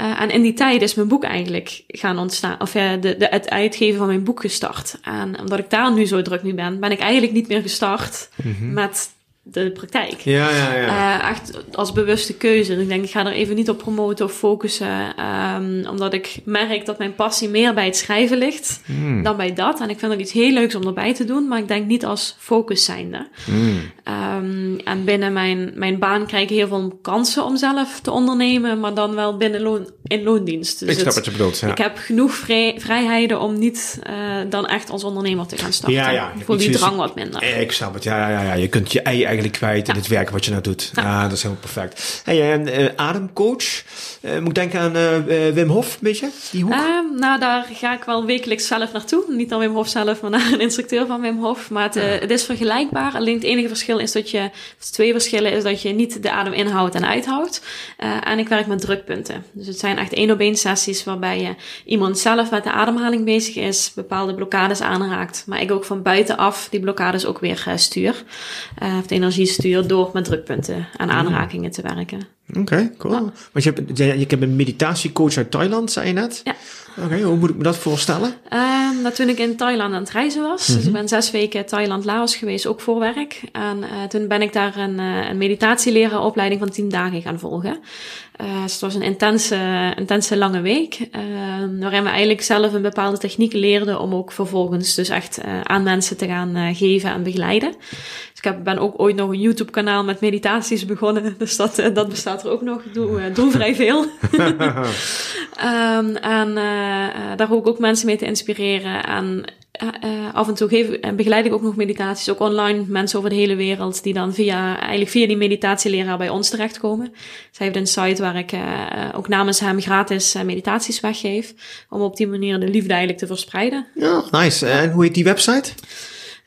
Uh, en in die tijd is mijn boek eigenlijk gaan ontstaan, of uh, de, de, het uitgeven van mijn boek gestart. En omdat ik daar nu zo druk mee ben, ben ik eigenlijk niet meer gestart mm -hmm. met de praktijk. Ja, ja, ja. Uh, echt als bewuste keuze. Dus ik denk, ik ga er even niet op promoten of focussen. Um, omdat ik merk dat mijn passie meer bij het schrijven ligt mm. dan bij dat. En ik vind het iets heel leuks om erbij te doen, maar ik denk niet als focus zijnde. Mm. Um, en binnen mijn, mijn baan krijg ik heel veel kansen om zelf te ondernemen, maar dan wel binnen loon, in loondienst. Dus ik snap het, wat je bedoelt, ja. Ik heb genoeg vrij, vrijheden om niet uh, dan echt als ondernemer te gaan starten. Ja, ja. Ik voel die drang wat minder. Ik snap het, ja, ja, ja. Je kunt je ei eigenlijk kwijt ja. in het werk wat je nou doet. Ja, ah, dat is helemaal perfect. Hey, en uh, ademcoach, uh, moet ik denken aan uh, Wim Hof, een beetje, die hoek? Uh, nou, daar ga ik wel wekelijks zelf naartoe. Niet naar Wim Hof zelf, maar <laughs> naar een instructeur van Wim Hof. Maar het, ja. het is vergelijkbaar. Alleen het enige verschil is dat je, het twee verschillen is dat je niet de adem inhoudt en uithoudt. en ik werk met drukpunten. Dus het zijn echt één op één sessies waarbij je iemand zelf met de ademhaling bezig is, bepaalde blokkades aanraakt. Maar ik ook van buitenaf die blokkades ook weer stuur. Of energie stuur door met drukpunten en aanrakingen te werken. Oké, cool. Want je hebt, je, je hebt een meditatiecoach uit Thailand, zei je net? Ja. Oké, hoe moet ik me dat voorstellen? Ehm, dat toen ik in Thailand aan het reizen was. Dus ik ben zes weken Thailand, Laos geweest, ook voor werk. En eh, toen ben ik daar een, uh, een meditatieleraaropleiding van tien dagen gaan volgen. Uh, dus het was een intense, intense lange week. ehm, waarin we eigenlijk zelf een bepaalde techniek leerden om ook vervolgens dus echt aan mensen te gaan geven en begeleiden. Dus ik heb, ben ook ooit nog een YouTube kanaal met meditaties begonnen. <laughs> Dus dat, dat bestaat er ook nog. Ik doe, doe vrij veel. um, <laughs> en uh, daar hoop ik ook mensen mee te inspireren. En uh, af en toe geef, en begeleid ik ook nog meditaties, ook online, mensen over de hele wereld, die dan via, eigenlijk via die meditatieleraar bij ons terechtkomen. Zij heeft een site waar ik uh, ook namens hem gratis meditaties weggeef, om op die manier de liefde eigenlijk te verspreiden. Ja, nice. En hoe heet die website?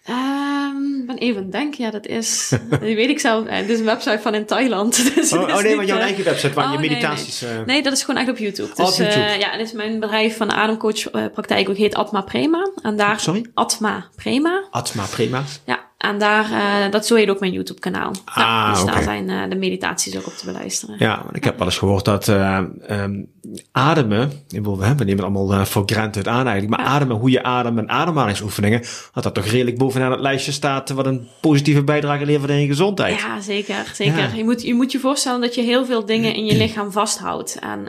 Um, ben even denken. Ja, dat is... <laughs> dat weet ik zelf. Het is een website van in Thailand. <laughs> Dus oh, oh nee, maar jouw uh, eigen website waar oh, je meditaties... Nee. Uh... nee, dat is gewoon echt op YouTube. Dus, oh, op YouTube. Uh, ja, dit is mijn bedrijf van de ademcoachpraktijk. ook heet Atma Prema. En daar... Sorry? Atma Prema. Atma Prema. Ja, en daar, uh, dat zo heet ook mijn YouTube kanaal. Ah, dus okay. daar zijn uh, de meditaties ook op te beluisteren. Ja, want ik heb wel eens gehoord dat uh, um, ademen, we nemen het allemaal uh, voor granted aan eigenlijk, maar ademen, hoe je ademt en ademhalingsoefeningen, dat dat toch redelijk bovenaan het lijstje staat wat een positieve bijdrage levert aan je gezondheid. Ja, zeker. zeker. Ja. Je, moet, je moet je voorstellen dat je heel veel dingen in je lichaam vasthoudt. En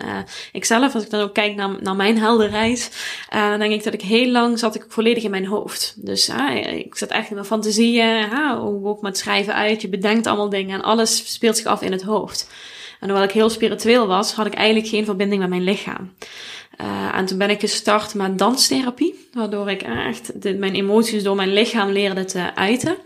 ik zelf, als ik dan ook kijk naar, naar mijn heldenreis, dan denk ik dat ik heel lang zat ik volledig in mijn hoofd. Dus ik zat echt in mijn fantasieën, ja, ook met schrijven uit. Je bedenkt allemaal dingen en alles speelt zich af in het hoofd. En hoewel ik heel spiritueel was, had ik eigenlijk geen verbinding met mijn lichaam. Uh, en toen ben ik gestart met danstherapie, waardoor ik echt mijn emoties door mijn lichaam leerde te uiten.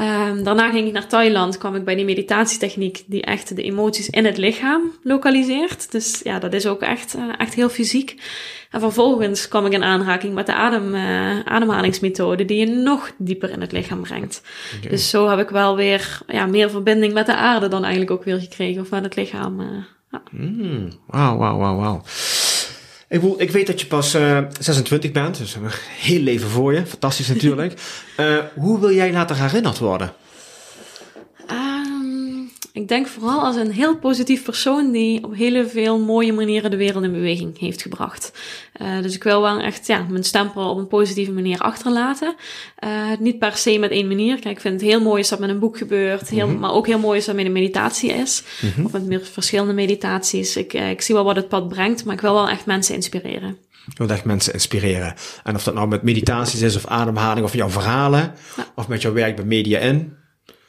Uh, daarna ging ik naar Thailand, kwam ik bij die meditatietechniek die echt de emoties in het lichaam lokaliseert. Dus ja, dat is ook echt, uh, echt heel fysiek. En vervolgens kwam ik in aanraking met de adem, uh, ademhalingsmethode die je nog dieper in het lichaam brengt. Okay. Dus zo heb ik wel weer ja, meer verbinding met de aarde dan eigenlijk ook weer gekregen, of met het lichaam. Uh, ja. mm, wauw, wauw, wauw, wauw. Ik, bedoel, ik weet dat je pas uh, 26 bent, dus een heel leven voor je. Fantastisch natuurlijk. uh, <laughs> hoe wil jij later herinnerd worden? Ik denk vooral als een heel positief persoon die op hele veel mooie manieren de wereld in beweging heeft gebracht. Uh, dus ik wil wel echt ja, mijn stempel op een positieve manier achterlaten. Uh, niet per se met één manier. Kijk, ik vind het heel mooi als dat met een boek gebeurt, heel, mm -hmm. maar ook heel mooi als dat met een meditatie is. Mm -hmm. Of met meer verschillende meditaties. Ik, uh, ik zie wel wat het pad brengt, maar ik wil wel echt mensen inspireren. Je wilt echt mensen inspireren. En of dat nou met meditaties is, of ademhaling, of jouw verhalen, ja. of met jouw werk bij Media In.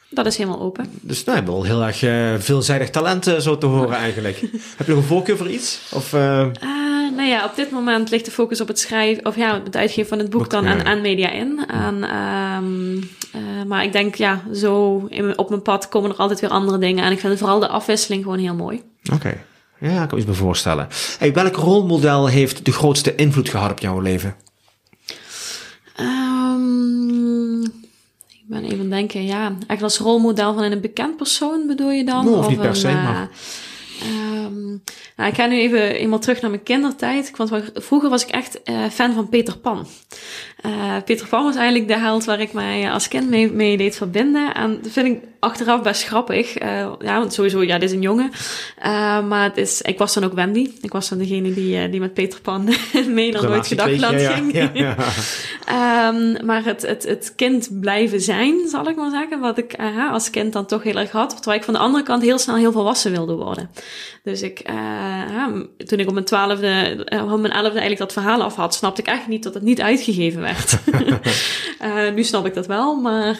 Dat is helemaal open. Dus nou, je hebt wel heel erg uh, veelzijdig talent uh, zo te horen eigenlijk. <laughs> Heb je nog een voorkeur voor iets? Of, uh... nou ja, op dit moment ligt de focus op het schrijven, of ja, het uitgeven van het boek, boek dan aan, aan Media In. En, um, maar ik denk, ja, zo in, op mijn pad komen er altijd weer andere dingen. En ik vind vooral de afwisseling gewoon heel mooi. Oké. Okay. Ja, ik kan me iets me voorstellen. Hey, welk rolmodel heeft de grootste invloed gehad op jouw leven? Ik ben even denken, ja, eigenlijk als rolmodel van een bekend persoon bedoel je dan? No, of, niet per se, een, maar... Um, nou, ik ga nu even eenmaal terug naar mijn kindertijd. Want vroeger was ik echt uh, fan van Peter Pan. Uh, Peter Pan was eigenlijk de held waar ik mij als kind mee, mee deed verbinden. En dat vind ik achteraf best grappig. Uh, ja, want sowieso, ja, dit is een jongen. maar het is, ik was dan ook Wendy. Ik was dan degene die, die met Peter Pan <laughs> mee naar nooit gedachtland ja, ging. Ja, ja, um, <laughs> maar het, het, het kind blijven zijn, zal ik maar zeggen. Wat ik als kind dan toch heel erg had. Terwijl ik van de andere kant heel snel heel volwassen wilde worden. Dus ik, toen ik op mijn twaalfde, op mijn elfde eigenlijk dat verhaal af had, snapte ik echt niet dat het niet uitgegeven werd. Uh, <laughs> nu snap ik dat wel, maar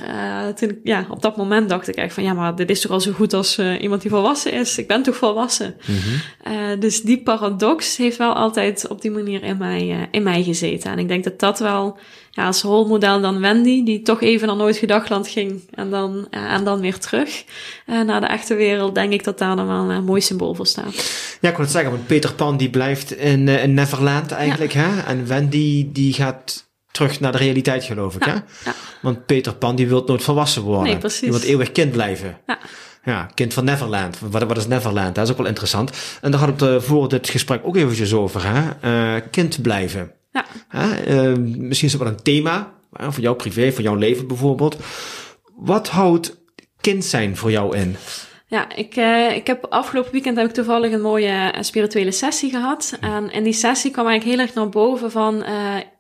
toen, ja, op dat moment dacht ik echt van, ja, maar dit is toch al zo goed als iemand die volwassen is. Ik ben toch volwassen. Mm-hmm. dus die paradox heeft wel altijd op die manier in mij, in mij gezeten. En ik denk dat dat wel, ja, als rolmodel dan Wendy, die toch even naar nooit gedachtland ging en dan, en dan weer terug naar de echte wereld, denk ik dat daar dan wel een mooi symbool voor staat. Ja, ik wil het zeggen, want Peter Pan die blijft in, in Neverland eigenlijk, ja. hè? En Wendy die gaat terug naar de realiteit, geloof ik, ja. hè? Ja. Want Peter Pan die wil nooit volwassen worden. Nee, precies. Die wil eeuwig kind blijven. Ja. Ja, kind van Neverland. Wat, wat is Neverland? Dat is ook wel interessant. En daar hadden we het voor dit gesprek ook eventjes over, hè? kind blijven. Ja. Uh, misschien is het wel een thema, voor jouw privé, voor jouw leven bijvoorbeeld. Wat houdt kind zijn voor jou in? Ja, ik, uh, ik heb afgelopen weekend heb ik toevallig een mooie spirituele sessie gehad. En in die sessie kwam eigenlijk heel erg naar boven van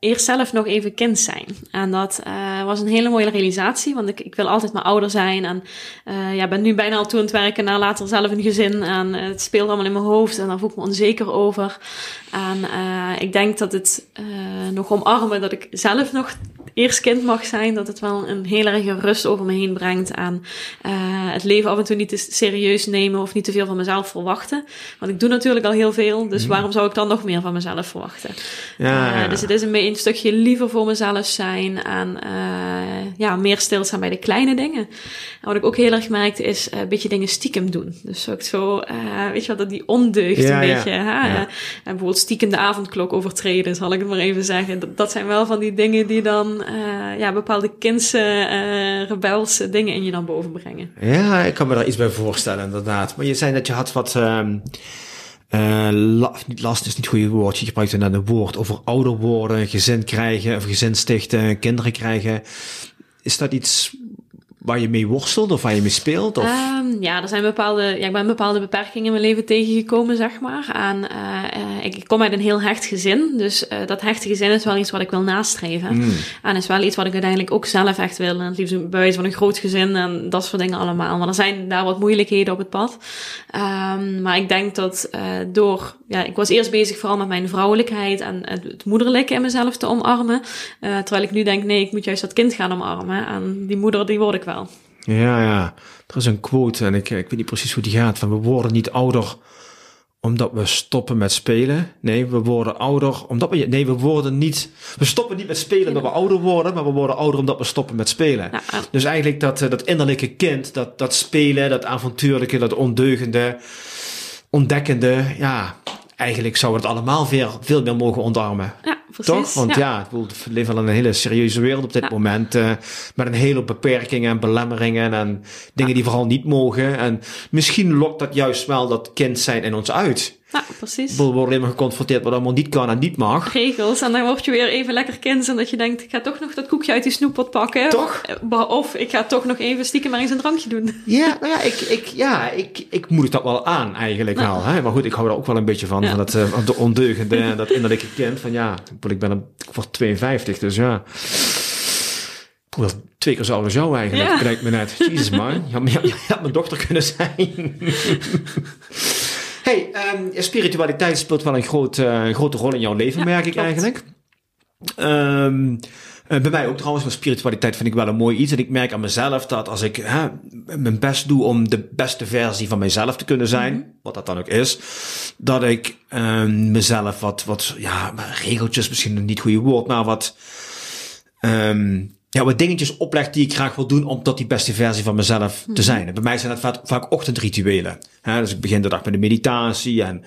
eerst zelf nog even kind zijn. En dat was een hele mooie realisatie, want ik, ik wil altijd maar ouder zijn. En ja, ben nu bijna al toe aan het werken naar later zelf een gezin. En het speelt allemaal in mijn hoofd en daar voel ik me onzeker over. En ik denk dat het nog omarmen dat ik zelf nog eerst kind mag zijn, dat het wel een heel erg rust over me heen brengt. En het leven af en toe niet te serieus nemen of niet te veel van mezelf verwachten. Want ik doe natuurlijk al heel veel, dus mhm. waarom zou ik dan nog meer van mezelf verwachten? Ja, uh, ja. Dus het is een, een, stukje liever voor mezelf zijn en uh, ja, meer stilstaan bij de kleine dingen. En wat ik ook heel erg merkte is uh, een beetje dingen stiekem doen. Dus ook zo, weet je wat, dat die ondeugd ja, een beetje. Hè? en bijvoorbeeld stiekem de avondklok overtreden, zal ik het maar even zeggen. Dat, dat zijn wel van die dingen die dan ja, bepaalde kindse, rebelse dingen in je dan boven brengen. Ja, ik kan me daar iets bij voorstellen, inderdaad. Maar je zei dat je had wat. Um, uh, last is niet het goede woord. Je gebruikte net een woord over ouder worden, gezin krijgen, of gezin stichten, kinderen krijgen. Is dat iets waar je mee worstelt of waar je mee speelt? Of? Um, ja, er zijn bepaalde, ja, ik ben bepaalde beperkingen in mijn leven tegengekomen, zeg maar. En uh, ik, ik, kom uit een heel hecht gezin. Dus uh, dat hechte gezin is wel iets wat ik wil nastreven. Mm. En is wel iets wat ik uiteindelijk ook zelf echt wil. En het liefst bij wijze van een groot gezin en dat soort dingen allemaal. Maar er zijn daar wat moeilijkheden op het pad. Um, maar ik denk dat door... Ja, ik was eerst bezig vooral met mijn vrouwelijkheid en het moederlijke in mezelf te omarmen. terwijl ik nu denk, nee, ik moet juist dat kind gaan omarmen. En die moeder, die word ik wel. Ja, ja. Er is een quote en ik, ik weet niet precies hoe die gaat. Van we worden niet ouder omdat we stoppen met spelen. Nee, we worden ouder omdat we. Nee, we worden niet. We stoppen niet met spelen omdat we ouder worden, maar we worden ouder omdat we stoppen met spelen. Dus eigenlijk dat, eh, dat innerlijke kind, dat, dat spelen, dat avontuurlijke, dat ondeugende, ontdekkende, ja, eigenlijk zouden we het allemaal veel, veel meer mogen ontarmen. Ja, precies. Toch? Want ja, we leven in een hele serieuze wereld op dit moment. Uh, met een hele beperkingen en belemmeringen en dingen die vooral niet mogen. En misschien lokt dat juist wel dat kind zijn in ons uit. Ja, precies. We worden alleen maar geconfronteerd wat allemaal niet kan en niet mag. Regels. En dan word je weer even lekker kind en dat je denkt, ik ga toch nog dat koekje uit die snoeppot pakken. Toch? Of ik ga toch nog even stiekem maar eens een drankje doen. Ja, nou ja, ik, ik, ja, ik, ik moedig dat wel aan eigenlijk wel. Hè? Maar goed, ik hou er ook wel een beetje van, van, dat, uh, de ondeugende en dat innerlijke kind. Van ja, ik ben een, ik word 52, dus ja. Twee keer zo oud als jou eigenlijk, ja. krijg me net. Jezus man, je had, je had mijn dochter kunnen zijn. <laughs> Hey, um, spiritualiteit speelt wel een groot, uh, grote rol in jouw leven, merk ik eigenlijk. Um, bij mij ook trouwens, maar spiritualiteit vind ik wel een mooi iets. En ik merk aan mezelf dat als ik hè, mijn best doe om de beste versie van mezelf te kunnen zijn, mm -hmm. wat dat dan ook is, dat ik um, mezelf wat, wat, ja, regeltjes, misschien een niet goede woord, maar wat, um, ja, wat dingetjes opleg die ik graag wil doen om tot die beste versie van mezelf te mhm. zijn. En bij mij zijn dat vaak, vaak ochtendrituelen. Hè? Dus ik begin de dag met de meditatie en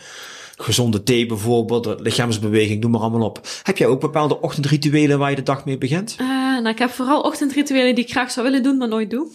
gezonde thee bijvoorbeeld, lichaamsbeweging, noem maar allemaal op. Heb jij ook bepaalde ochtendrituelen waar je de dag mee begint? Uh, nou, ik heb vooral ochtendrituelen die ik graag zou willen doen, maar nooit doe.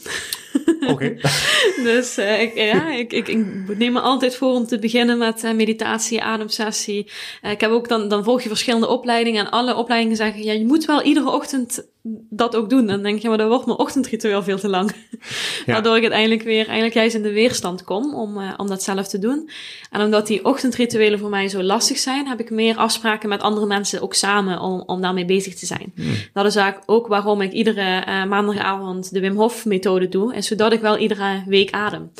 Oké. <laughs> dus uh, ik, ja, ik, ik, ik, neem me altijd voor om te beginnen met uh, meditatie, ademsessie. ik heb ook dan, dan volg je verschillende opleidingen en alle opleidingen zeggen, ja, je moet wel iedere ochtend dat ook doen. Dan denk je, maar dan wordt mijn ochtendritueel veel te lang. <laughs> Ja. Waardoor ik uiteindelijk weer, eigenlijk juist in de weerstand kom om, om dat zelf te doen. En omdat die ochtendrituelen voor mij zo lastig zijn, heb ik meer afspraken met andere mensen ook samen om, om daarmee bezig te zijn. Hmm. Dat is ook waarom ik iedere maandagavond de Wim Hof methode doe, zodat ik wel iedere week adem.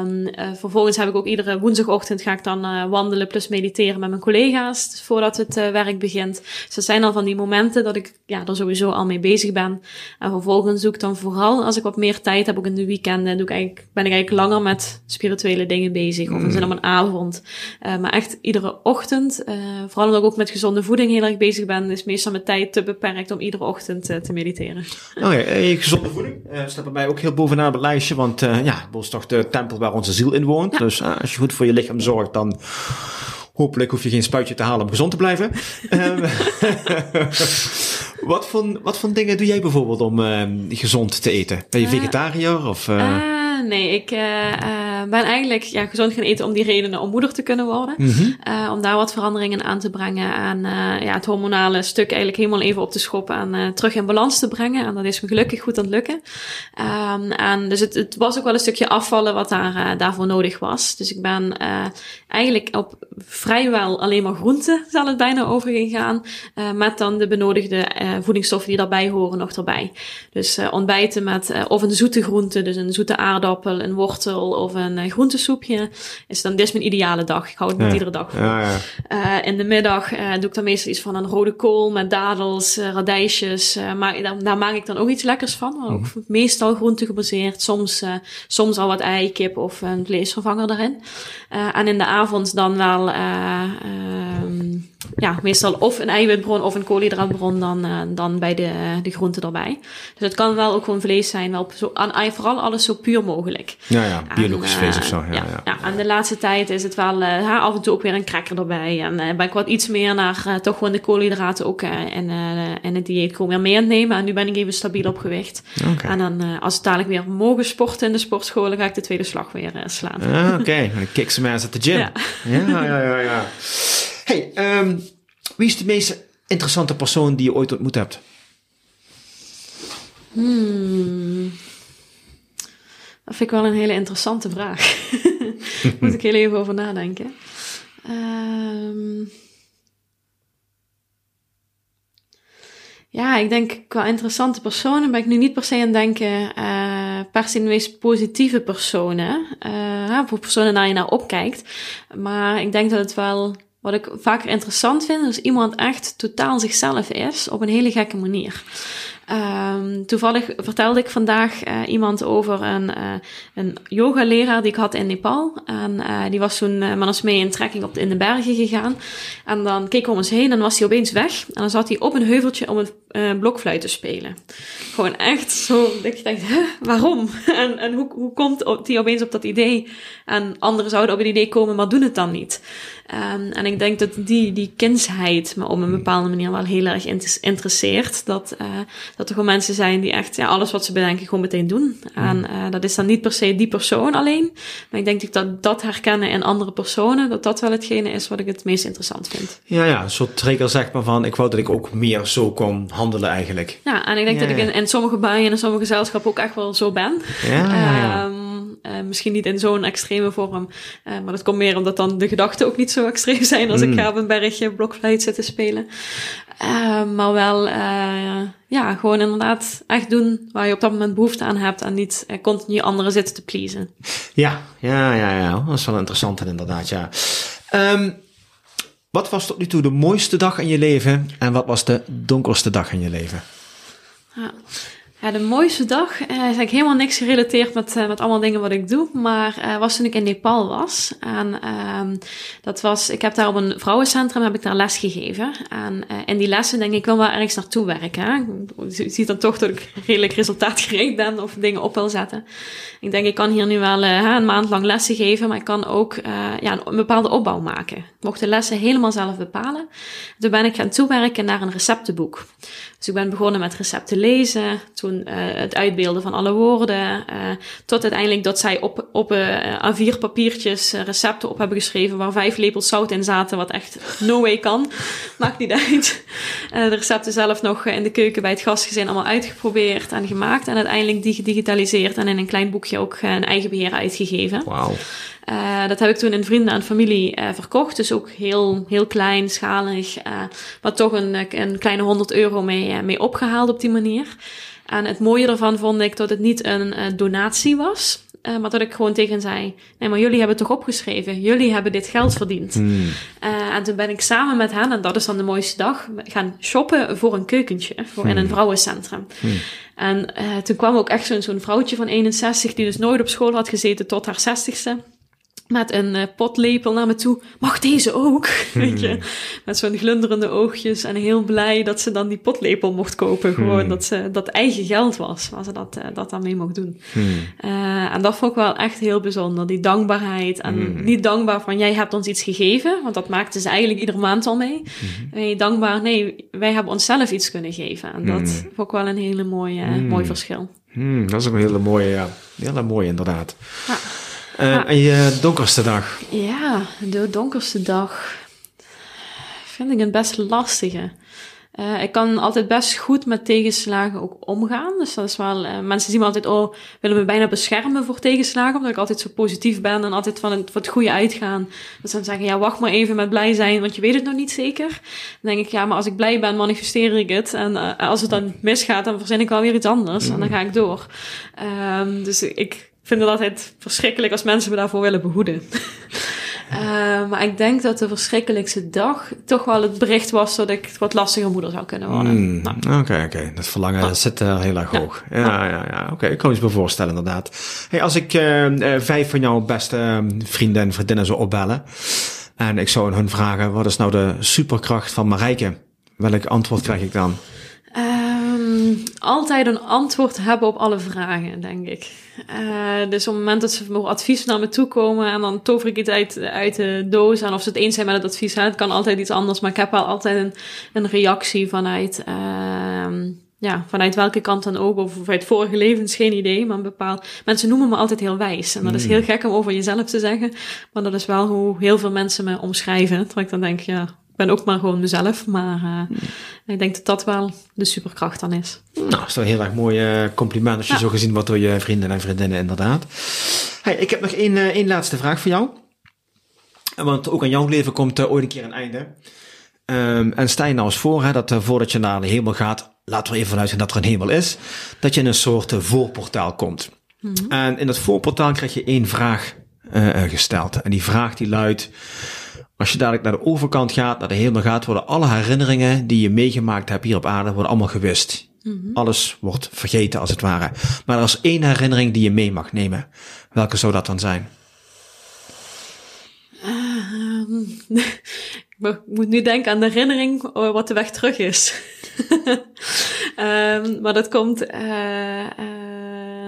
Um, uh, vervolgens heb ik ook iedere woensdagochtend ga ik dan wandelen plus mediteren met mijn collega's voordat het werk begint. Dus dat zijn al van die momenten dat ik ja, er sowieso al mee bezig ben. En vervolgens zoek ik dan vooral, als ik wat meer tijd heb, ook in de weekenden, doe ik eigenlijk, ben ik eigenlijk langer met spirituele dingen bezig. Of een zin op een avond. Maar echt iedere ochtend, vooral omdat ik ook met gezonde voeding heel erg bezig ben, is meestal mijn tijd te beperkt om iedere ochtend te mediteren. Oh ja, gezonde voeding staat bij mij ook heel bovenaan het lijstje, want ja, dat is toch de tempel waar onze ziel in woont. Dus als je goed voor je lichaam zorgt, dan Hopelijk hoef je geen spuitje te halen om gezond te blijven. <laughs> Ehm, <laughs> wat, voor, wat voor dingen doe jij bijvoorbeeld om uh, gezond te eten? Ben je vegetariër of... Nee, ik, ben eigenlijk ja, gezond gaan eten om die redenen om moeder te kunnen worden. Mhm. Uh, om daar wat veranderingen aan te brengen. En uh, ja, het hormonale stuk eigenlijk helemaal even op te schoppen en uh, terug in balans te brengen. En dat is me gelukkig goed aan het lukken. Um, en dus het, het, was ook wel een stukje afvallen wat daar, daarvoor nodig was. Dus ik ben eigenlijk op vrijwel alleen maar groenten zal het bijna overgegaan. met dan de benodigde voedingsstoffen die daarbij horen nog erbij. Dus ontbijten met of een zoete groente, dus een zoete aardappel, een wortel of een groentesoepje. Is dan, dit is mijn ideale dag. Ik hou het niet Ja. iedere dag. Ja, ja. Uh, in de middag uh, doe ik dan meestal iets van een rode kool met dadels, uh, radijsjes. Maar daar, daar maak ik dan ook iets lekkers van. Maar ook meestal groente gebaseerd. Soms, soms al wat ei, kip of een vleesvervanger erin. En in de avond dan wel, um, ja, meestal of een eiwitbron of een koolhydraatbron dan, uh, dan bij de, de groente erbij. Dus het kan wel ook gewoon vlees zijn. Wel zo, aan, vooral alles zo puur mogelijk. Ja, ja, biologisch En, vlees uh, of zo. Ja, ja. ja. en de laatste tijd is het wel uh, af en toe ook weer een cracker erbij. En ben ik wat iets meer naar toch gewoon de koolhydraten ook in, uh, in het dieet gewoon weer mee aan het nemen. En nu ben ik even stabiel op gewicht. En dan als het dadelijk weer mogen sporten in de sportschool, dan ga ik de tweede slag weer slaan. Ah, Oké, okay. dan kick ass at the gym. Ja. ja, ja, ja. Hey, um, wie is de meest interessante persoon die je ooit ontmoet hebt? Hmm. Dat vind ik wel een hele interessante vraag. <laughs> Moet ik heel even over nadenken. Um, ja, ik denk qua interessante personen ben ik nu niet per se aan het denken uh, per se de meest positieve personen. Uh, voor personen naar je naar opkijkt. Maar ik denk dat het wel, wat ik vaker interessant vind, is iemand echt totaal zichzelf is op een hele gekke manier. Um, toevallig vertelde ik vandaag uh, iemand over een, uh, een yogaleraar die ik had in Nepal. En uh, die was toen met ons mee in trekking op in de bergen gegaan. En dan keek we om ons heen en was hij opeens weg. En dan zat hij op een heuveltje om een blokfluit te spelen. Gewoon echt zo, ik dacht, waarom? <laughs> En, en hoe, hoe komt hij opeens op dat idee? En anderen zouden op het idee komen, maar doen het dan niet. Um, en ik denk dat die, die kindsheid me op een bepaalde manier wel heel erg interesseert. Dat, uh, dat er gewoon mensen zijn die echt ja, alles wat ze bedenken gewoon meteen doen. En uh, dat is dan niet per se die persoon alleen. Maar ik denk dat dat herkennen in andere personen, dat dat wel hetgene is wat ik het meest interessant vind. Ja, ja, een soort trigger zeg maar van, ik wou dat ik ook meer zo kon handelen eigenlijk. Ja, en ik denk Ja, dat ik in, in sommige buien en in sommige gezelschappen ook echt wel zo ben. Ja, ja, uh, misschien niet in zo'n extreme vorm, uh, maar dat komt meer omdat dan de gedachten ook niet zo extreem zijn als Mm. ik ga op een bergje blokfluit zitten spelen. Uh, maar wel, ja, gewoon inderdaad echt doen waar je op dat moment behoefte aan hebt en niet continu anderen zitten te pleasen. Ja, ja, ja, ja. Dat is wel interessant inderdaad, ja. Um, wat was tot nu toe de mooiste dag in je leven en wat was de donkerste dag in je leven? Ja. Ja, de mooiste dag uh, is helemaal niks gerelateerd met, uh, met allemaal dingen wat ik doe. Maar uh, was toen ik in Nepal was. En uh, dat was, ik heb daar op een vrouwencentrum heb ik daar les gegeven. En in die lessen denk ik, ik wil wel ergens naartoe werken. Je ziet dan toch dat ik redelijk resultaatgericht ben of dingen op wil zetten. Ik denk, ik kan hier nu wel een maand lang lessen geven, maar ik kan ook ja, een bepaalde opbouw maken. Mocht de lessen helemaal zelf bepalen. Toen ben ik gaan toewerken naar een receptenboek. Dus ik ben begonnen met recepten lezen, uh, het uitbeelden van alle woorden, uh, tot uiteindelijk dat zij op, op uh, A4 papiertjes recepten op hebben geschreven waar vijf lepels zout in zaten, wat echt no way kan. <laughs> Maakt niet uit. de recepten zelf nog in de keuken bij het gastgezin allemaal uitgeprobeerd en gemaakt en uiteindelijk die gedigitaliseerd en in een klein boekje ook een eigen beheer uitgegeven. Wauw. Uh, dat heb ik toen in vrienden en familie uh, verkocht. Dus ook heel, heel klein, schalig. Uh, maar toch een, een kleine 100 euro mee, mee opgehaald op die manier. En het mooie ervan vond ik dat het niet een donatie was. maar dat ik gewoon tegen zei: Nee, maar jullie hebben het toch opgeschreven? Jullie hebben dit geld verdiend. Mm. en toen ben ik samen met hen, en dat is dan de mooiste dag, gaan shoppen voor een keukentje. Voor in een vrouwencentrum. Mm. En toen kwam ook echt zo'n zo'n vrouwtje van 61, die dus nooit op school had gezeten tot haar 60ste met een uh, potlepel naar me toe. Mag deze ook? <laughs> Weet je? Met zo'n glunderende oogjes en heel blij dat ze dan die potlepel mocht kopen. Gewoon Hmm. dat ze dat eigen geld was, waar ze dat, uh, dat dan mee mocht doen. Hmm. Uh, en dat vond ik wel echt heel bijzonder. Die dankbaarheid. En Hmm. niet dankbaar van jij hebt ons iets gegeven, want dat maakten ze eigenlijk iedere maand al mee. Hmm. Nee, dankbaar, nee, wij hebben onszelf iets kunnen geven. En dat vond ik wel een hele mooie, mooi verschil. Dat is ook een hele mooie, ja. Hele mooie inderdaad. Ja. Eh, Ja. En je donkerste dag? Ja, de donkerste dag vind ik een best lastige. Eh, ik kan altijd best goed met tegenslagen ook omgaan. Dus dat is wel, eh, mensen zien me altijd, oh, willen me bijna beschermen voor tegenslagen, omdat ik altijd zo positief ben en altijd van het, van het goede uitgaan. Dus dan zeggen, ja, wacht maar even met blij zijn, want je weet het nog niet zeker. Dan denk ik, ja, maar als ik blij ben, manifesteer ik het. En als het dan misgaat, dan verzin ik wel weer iets anders en dan ga ik door. Ehm, dus ik vind het altijd verschrikkelijk als mensen me daarvoor willen behoeden. <laughs> Eh, maar ik denk dat de verschrikkelijkste dag toch wel het bericht was dat ik wat lastiger moeder zou kunnen worden. Hmm, Nou, Oké, oké. Dat verlangen Ah. zit er heel erg hoog. Ja, ja, ja. Oké, ik kan me bij voorstellen inderdaad. Hey, als ik eh, vijf van jouw beste eh, vrienden en vriendinnen zou opbellen... en ik zou hun vragen... wat is nou de superkracht van Marijke? Welk antwoord krijg ik dan? Altijd een antwoord hebben op alle vragen, denk ik. Eh, dus op het moment dat ze voor advies naar me toe komen en dan tover ik iets uit, uit de doos. En of ze het eens zijn met het advies, hè, het kan altijd iets anders. Maar ik heb wel altijd een, een reactie vanuit, ehm, ja, vanuit welke kant dan ook. Of vanuit vorige levens, geen idee. Maar een bepaald, mensen noemen me altijd heel wijs. En dat is heel gek om over jezelf te zeggen. Maar dat is wel hoe heel veel mensen me omschrijven. Terwijl ik dan denk, ja, ik ben ook maar gewoon mezelf. Maar eh, ik denk dat dat wel de superkracht dan is. Nou, dat is toch een heel erg mooi eh, compliment... als je Ja. zo gezien wordt door je vrienden en vriendinnen inderdaad. Hey, ik heb nog één, eh, één laatste vraag voor jou. Want ook aan jouw leven komt eh, ooit een keer een einde. Ehm, en stel je nou eens voor hè, dat voordat je naar de hemel gaat, laten we even vanuit dat er een hemel is, dat je in een soort voorportaal komt. En in dat voorportaal krijg je één vraag gesteld. En die vraag die luidt, als je dadelijk naar de overkant gaat, naar de hemel gaat, worden alle herinneringen die je meegemaakt hebt hier op aarde, worden allemaal gewist. Alles wordt vergeten als het ware. Maar er is één herinnering die je mee mag nemen. Welke zou dat dan zijn? Ehm, <laughs> ik moet nu denken aan de herinnering oh, wat de weg terug is. <laughs> Ehm, maar dat komt. eh,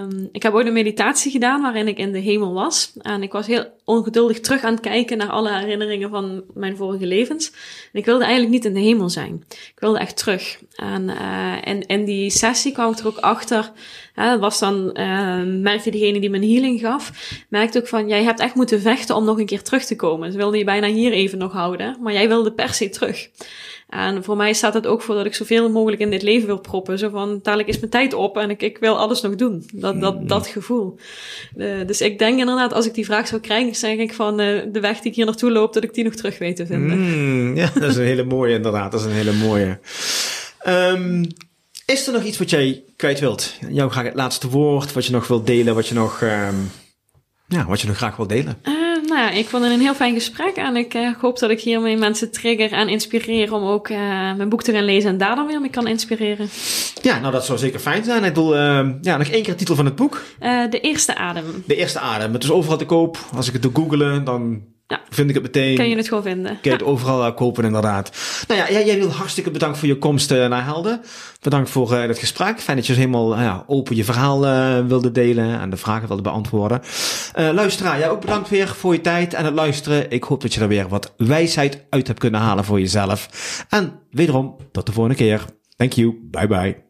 ehm, ik heb ooit een meditatie gedaan waarin ik in de hemel was. En ik was heel ongeduldig terug aan het kijken naar alle herinneringen van mijn vorige levens. En ik wilde eigenlijk niet in de hemel zijn. Ik wilde echt terug. En eh, in, die sessie kwam ik er ook achter. Hè, was dan, eh, merkte degene die een healing gaf, merkte ook van, jij hebt echt moeten vechten om nog een keer terug te komen. Ze wilden je bijna hier even nog houden, maar jij wilde per se terug. En voor mij staat het ook voor dat ik zoveel mogelijk in dit leven wil proppen. Zo van, dadelijk is mijn tijd op en ik, ik wil alles nog doen. Dat, dat, dat gevoel. Eh, dus ik denk inderdaad, als ik die vraag zou krijgen, zeg ik van eh, de weg die ik hier naartoe loop, dat ik die nog terug weet te vinden. Mm, ja, dat is een hele mooie inderdaad. Dat is een hele mooie. Ehm, is er nog iets wat jij kwijt wilt? Jou graag het laatste woord, wat je nog wilt delen, wat je nog, ehm, ja, wat je nog graag wilt delen. Eh, nou ik vond het een heel fijn gesprek en ik eh, hoop dat ik hiermee mensen trigger en inspireer om ook eh, mijn boek te gaan lezen en daar dan weer mee kan inspireren. Ja, nou dat zou zeker fijn zijn. Ik bedoel, ehm, ja, nog één keer de titel van het boek. Eh, de eerste adem. De eerste adem. Het is overal te koop. Als ik het doe googelen, dan Ja. vind ik het meteen. Kan je het gewoon vinden. Kun je het overal eh, kopen, inderdaad. Nou ja, jij, jij wil hartstikke bedankt voor je komst eh, naar Helden. Bedankt voor eh, het gesprek. Fijn dat je helemaal eh, ja, open je verhaal eh, wilde delen en de vragen wilde beantwoorden. Eh luisteraar, jij ook bedankt weer voor je tijd en het luisteren. Ik hoop dat je er weer wat wijsheid uit hebt kunnen halen voor jezelf. En wederom, tot de volgende keer. Thank you. Bye bye.